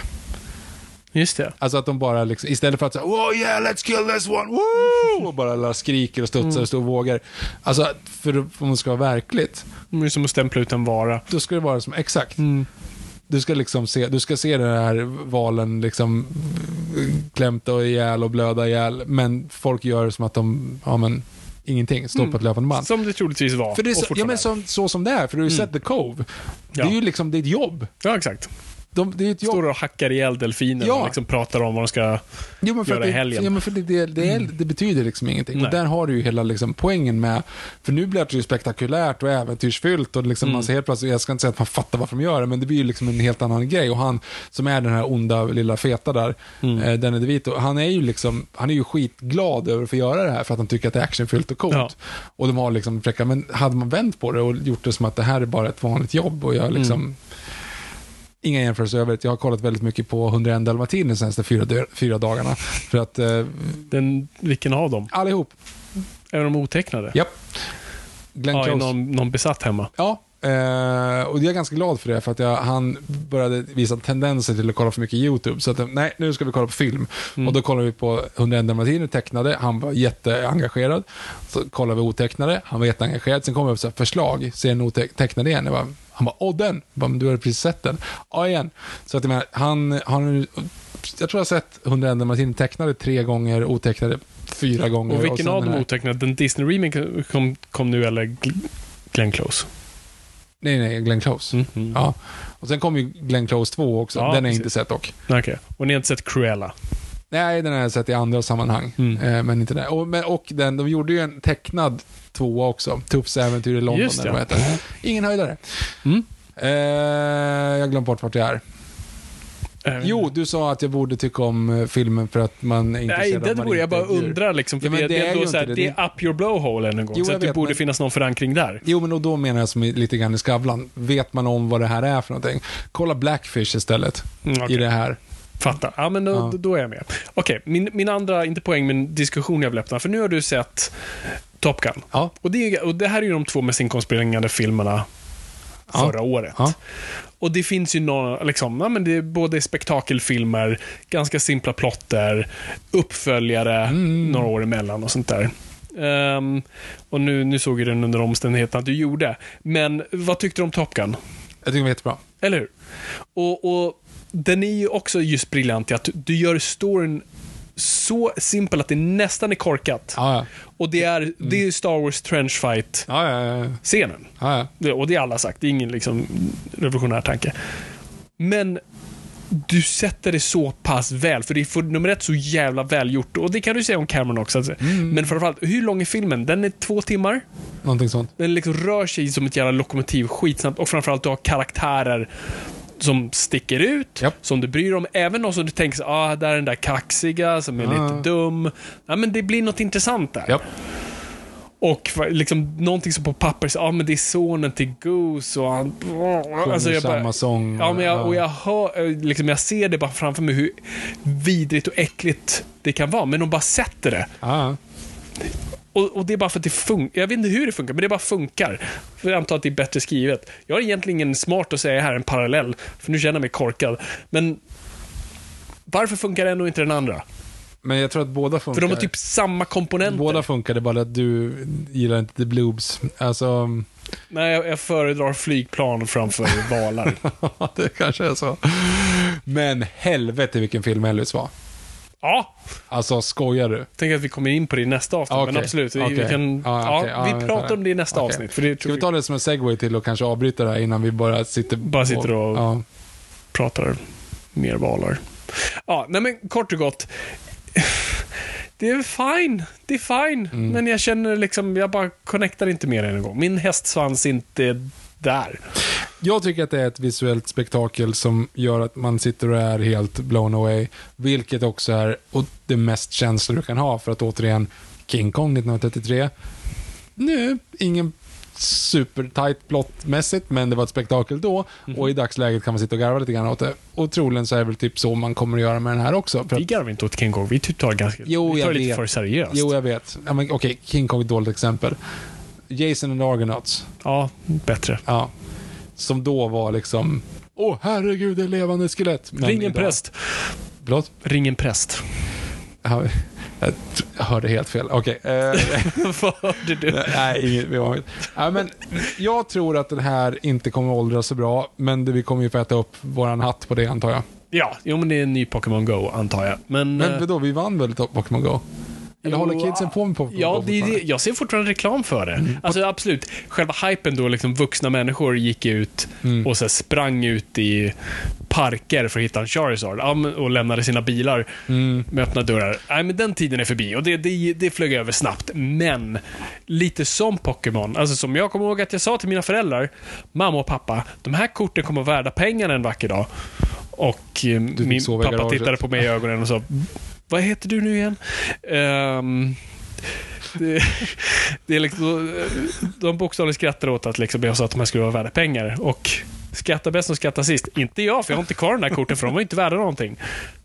Just det. Alltså att de bara, liksom, istället för att säga oh yeah, let's kill this one, woo! Och bara skriker och studsar och står och vågar. Alltså, för om det ska vara verkligt, Det är som att stämpla ut en vara. då ska det vara som, exakt. Du ska liksom se, du ska se den här valen liksom klämta ihjäl och blöda ihjäl, men folk gör som att de, ja men, ingenting, står på ett löpande band. Som det troligtvis var. För det är och så, ja, men så, så som det är, för du har ju sett The Cove. Det är Ja. ju liksom, det är ett jobb. Ja, exakt. De, det är ett jobb. Står och hackar ihjäl delfiner Ja. och liksom pratar om vad de ska... För göra i det, helgen. Mm. Ja, men för det, det, det, är, det betyder liksom ingenting. Och där har du ju hela liksom, poängen med, för nu blir det ju spektakulärt och äventyrsfyllt och liksom, Mm. man ser helt plötsligt, jag ska inte säga att man fattar varför de gör det, men det blir ju liksom en helt annan grej. Och han som är den här onda lilla feta där, Mm. eh, Danny DeVito, han är ju liksom, han är ju skitglad över att få göra det här för att han tycker att det är actionfyllt och coolt. Ja. Och de har liksom, fräcka- men hade man vänt på det och gjort det som att det här är bara ett vanligt jobb och jag liksom, Mm. Inga jämförelser övrigt. Jag har kollat väldigt mycket på 101 dalmatiner de senaste fyra, fyra dagarna. För att eh, Den, vilken av dem? allihop, Är de otecknade? japp. Glenn Ja, är Close. någon, någon besatt hemma? Ja, eh, och jag är ganska glad för det, för att jag, han började visa tendenser till att kolla för mycket YouTube. Så att, nej, nu ska vi kolla på film. Mm. Och då kollade vi på 101 dalmatiner tecknade, han var jätteengagerad. Så kollade vi otecknade, han var jätteengagerad. Sen kom så här förslag, se en otecknad igen. Jag bara, han bara, åh den! Jag bara, men du har precis sett den. Ja, igen. Så att jag menar, han, han jag tror jag har sett 101 dalmatiner tecknade tre gånger, otecknade fyra gånger. Och vilken sen av dem otecknade? Den Disney-remaken kom, kom nu eller Gl- Glenn Close? Nej, nej, Glenn Close. Mm, mm. Ja. Och sen kom ju Glenn Close 2 också. Ja, den har jag inte sett dock. Okej. Och ni har inte sett Cruella? Nej, den har jag sett i andra sammanhang. Mm. Eh, men inte där. Och, men, och den, de gjorde ju en tecknad tvåa också. Tuffs äventyr i London. Just det. Ingen höjdare. Mm. Eh, jag glömt bort vart jag är. Jo, du sa att jag borde tycka om eh, filmen för att man är intresserad Nej, av det borde jag bara undrar liksom. För Ja, det, det är är så här, inte det. det är up your blowhole än en gång. Jo, så att det borde men- finnas någon förankring där. Jo, men och då menar jag som lite grann i Skavlan. Vet man om vad det här är för någonting? Kolla Blackfish istället Mm, okej. i det här. Fattar. Ja, men då, Ja. då är jag med. Okej, min, min andra, inte poäng, men diskussion jag vill öppna. För nu har du sett Top Gun. Ja. Och det, och det här är ju de två mest inkomstbringande filmerna Ja. förra året. Ja. Och det finns ju några, liksom, ja, men det är både spektakelfilmer, ganska simpla plotter, uppföljare, Mm. några år emellan och sånt där. Ehm, och nu, nu såg ju den under omständigheterna att du gjorde. Men vad tyckte du om Top Gun? Jag tycker den var jättebra. Eller hur? Och, och den är ju också just briljant i att du gör storyn så simpel att det nästan är korkat. Ja, ja. Och det är, det är Star Wars Trench Fight Ja, Och det är alla sagt, det är ingen liksom revolutionär tanke. Men du sätter det så pass väl, för det är för nummer ett så jävla välgjort. Och det kan du säga om Cameron också. Alltså. Men framförallt, hur lång är filmen? Den är två timmar. Någonting sånt. Den liksom rör sig som ett jävla lokomotiv skitsnabbt och framförallt du har karaktärer som sticker ut, Japp. som du bryr dig om. Även de som du tänker ah, där är den där kaxiga som är Ah. lite dum. Ja, men det blir något intressant där. Japp. Och liksom någonting som på papper, så, ah, men det är sonen till Goose och han... Alltså, Sjunger samma sång. Ja, men jag, Ja. och jag hör, eh, liksom, jag ser det bara framför mig hur vidrigt och äckligt det kan vara. Men de bara sätter det. Ja, Och, och det är bara för att det funkar. Jag vet inte hur det funkar, men det bara funkar. För jag antar att det är bättre skrivet. Jag har egentligen ingen smart att säga här, en parallell. För nu känner jag mig korkad. Men varför funkar ändå inte den andra? men jag tror att båda funkar. För de har typ samma komponenter. Båda funkar, det är bara att du gillar inte the bloobs. Alltså, Nej, jag, jag föredrar flygplan framför valar. det kanske är så. Men helvete vilken film Elvis var. Ja, Alltså, skojar du? tänker att vi kommer in på det i nästa avsnitt. Ja, men absolut, vi, vi Okej. kan... Ja, okej. Ja, vi pratar om det i nästa avsnitt. För det Ska vi ta det som en segway till att kanske avbryta det här innan vi bara sitter Bara sitter och- Ja. pratar mer valar. Ja, nej men kort och gott. Det är fine. Det är fine. Mm. Men jag känner liksom, jag bara connectar inte mer än en gång. Min hästsvans inte där. Jag tycker att det är ett visuellt spektakel som gör att man sitter och är helt blown away. Vilket också är och det mest känslor du kan ha. För att återigen, King Kong 1933. Nu, ingen supertight plottmässigt, men det var ett spektakel då. Och i dagsläget kan man sitta och garva lite grann åt det. Och troligen så är det väl typ så man kommer att göra med den här också. För Vi garvar inte åt King Kong. Vi tar, ganska, Jo, vi tar jag lite vet. för seriöst. jo, jag vet. Ja, Okej, King Kong är ett dåligt exempel. Jason and Argonauts. Ja, bättre. Ja. Som då var liksom, åh herregud, det är levande skelett. Men Ring en idag- präst. Förlåt? Ring en präst. Ja, Jag hörde helt fel. Okej. eh, Vad hörde du? nej, inget. Ja, men jag tror att den här inte kommer att åldras så bra, men vi kommer ju få äta upp våran hatt på det antar jag. Ja, jo men det är en ny Pokémon Go, antar jag. Men... Men eh, vadå, vi vann väl Pokémon Go? Eller håller kidsen på med Pokémon Ja, det det. jag ser fortfarande reklam för det. Mm. Alltså absolut, själva hypen då liksom vuxna människor gick ut Mm. och så sprang ut i parker för att hitta en Charizard och lämnade sina bilar Mm. med öppna dörrar. Nej, men den tiden är förbi och det, det, det flög över snabbt. Men lite som Pokémon, alltså som jag kommer ihåg att jag sa till mina föräldrar, mamma och pappa, de här korten kommer vara värda pengar en vacker dag. Och eh, min pappa tittade på mig i ögonen och sa, vad heter du nu igen? Ehm, det, det är liksom, de bokstavligt skrattar åt att liksom jag sa att de här skulle vara värda pengar. Och skatta bäst och skatta sist. Inte jag, för jag har inte kvar de där korten, för de var inte värda någonting.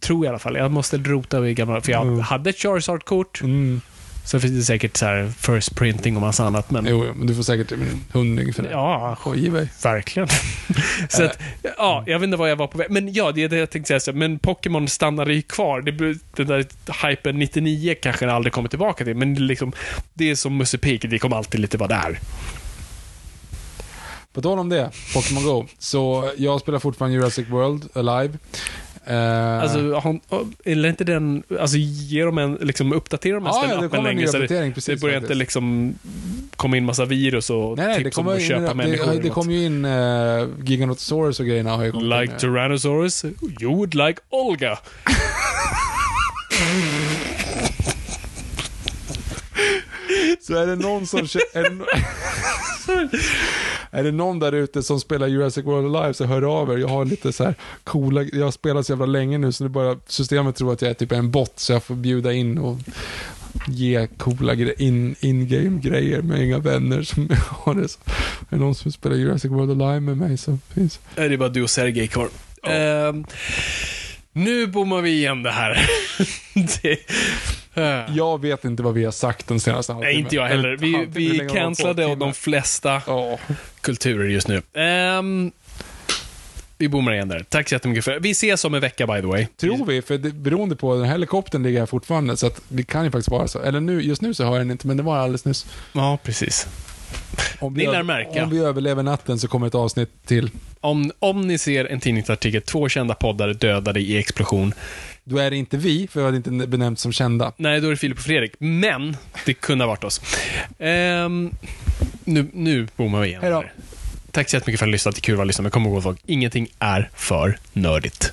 Tror jag i alla fall. Jag måste rota i gamla... För jag Mm. hade ett Charizard-kort. Mm. Sen finns det säkert så här first printing och massa annat. Men Jo, men du får säkert en hundring för det. ja, mig. verkligen. så att, ja, jag vet inte vad jag var på väg. Men ja, det är det jag tänkte säga. Så, Men Pokémon stannade ju kvar. Det, den där hypen 99 kanske aldrig kommer tillbaka till. Men det är liksom, det är som Musse Pig, det kommer alltid lite vara där. På tal om det, Pokémon Go. Så jag spelar fortfarande Jurassic World Alive. Eh, Alltså, har- eller inte den, alltså ger de en, liksom uppdaterar de ens Ja, ja, det appen längre? Så det, precis, det börjar inte liksom komma in massa virus och nej, nej, det tips om kommer att in, köpa människor. det, eller det något. kom ju in uh, Giganotosaurus och grejerna har ju kommit Like in. Tyrannosaurus, you would like Olga. Så är det någon som... är, är det någon där ute som spelar Jurassic World Alive så hör av er. Jag har lite så här coola... Jag har spelat så jävla länge nu så det bara, systemet tror att jag är typ en bot så jag får bjuda in och ge coola gre- in, in-game grejer med inga vänner som har det. Så är det någon som spelar Jurassic World Alive med mig så finns... Nej, Det är bara du och Sergej kvar. Ehm, nu bommar vi igen det här. det, Jag vet inte vad vi har sagt den senaste halvtimmen. nej, inte jag heller. Eller Vi, vi cancellade av de flesta Ja. kulturer just nu. Ehm, vi bommar igen där. Tack så jättemycket för Vi ses om en vecka by the way. Tror vi, för det, beroende på, den här helikoptern ligger här fortfarande, så att det kan ju faktiskt vara så. Eller nu, just nu så har jag den inte, men det var alldeles nyss. Ja, precis. Om Ni lär märka. Om vi överlever natten så kommer ett avsnitt till. Om, om ni ser en tidningsartikel, två kända poddar dödade i explosion. Då är det inte vi, för vi hade inte benämnt som kända. Nej, då är det Filip och Fredrik. Men, det kunde ha varit oss. Ehm, nu, nu bommar vi igen. Hej då. Tack så jättemycket för att ni lyssnade. Kul att lyssna, men kom ihåg folk, ingenting är för nördigt.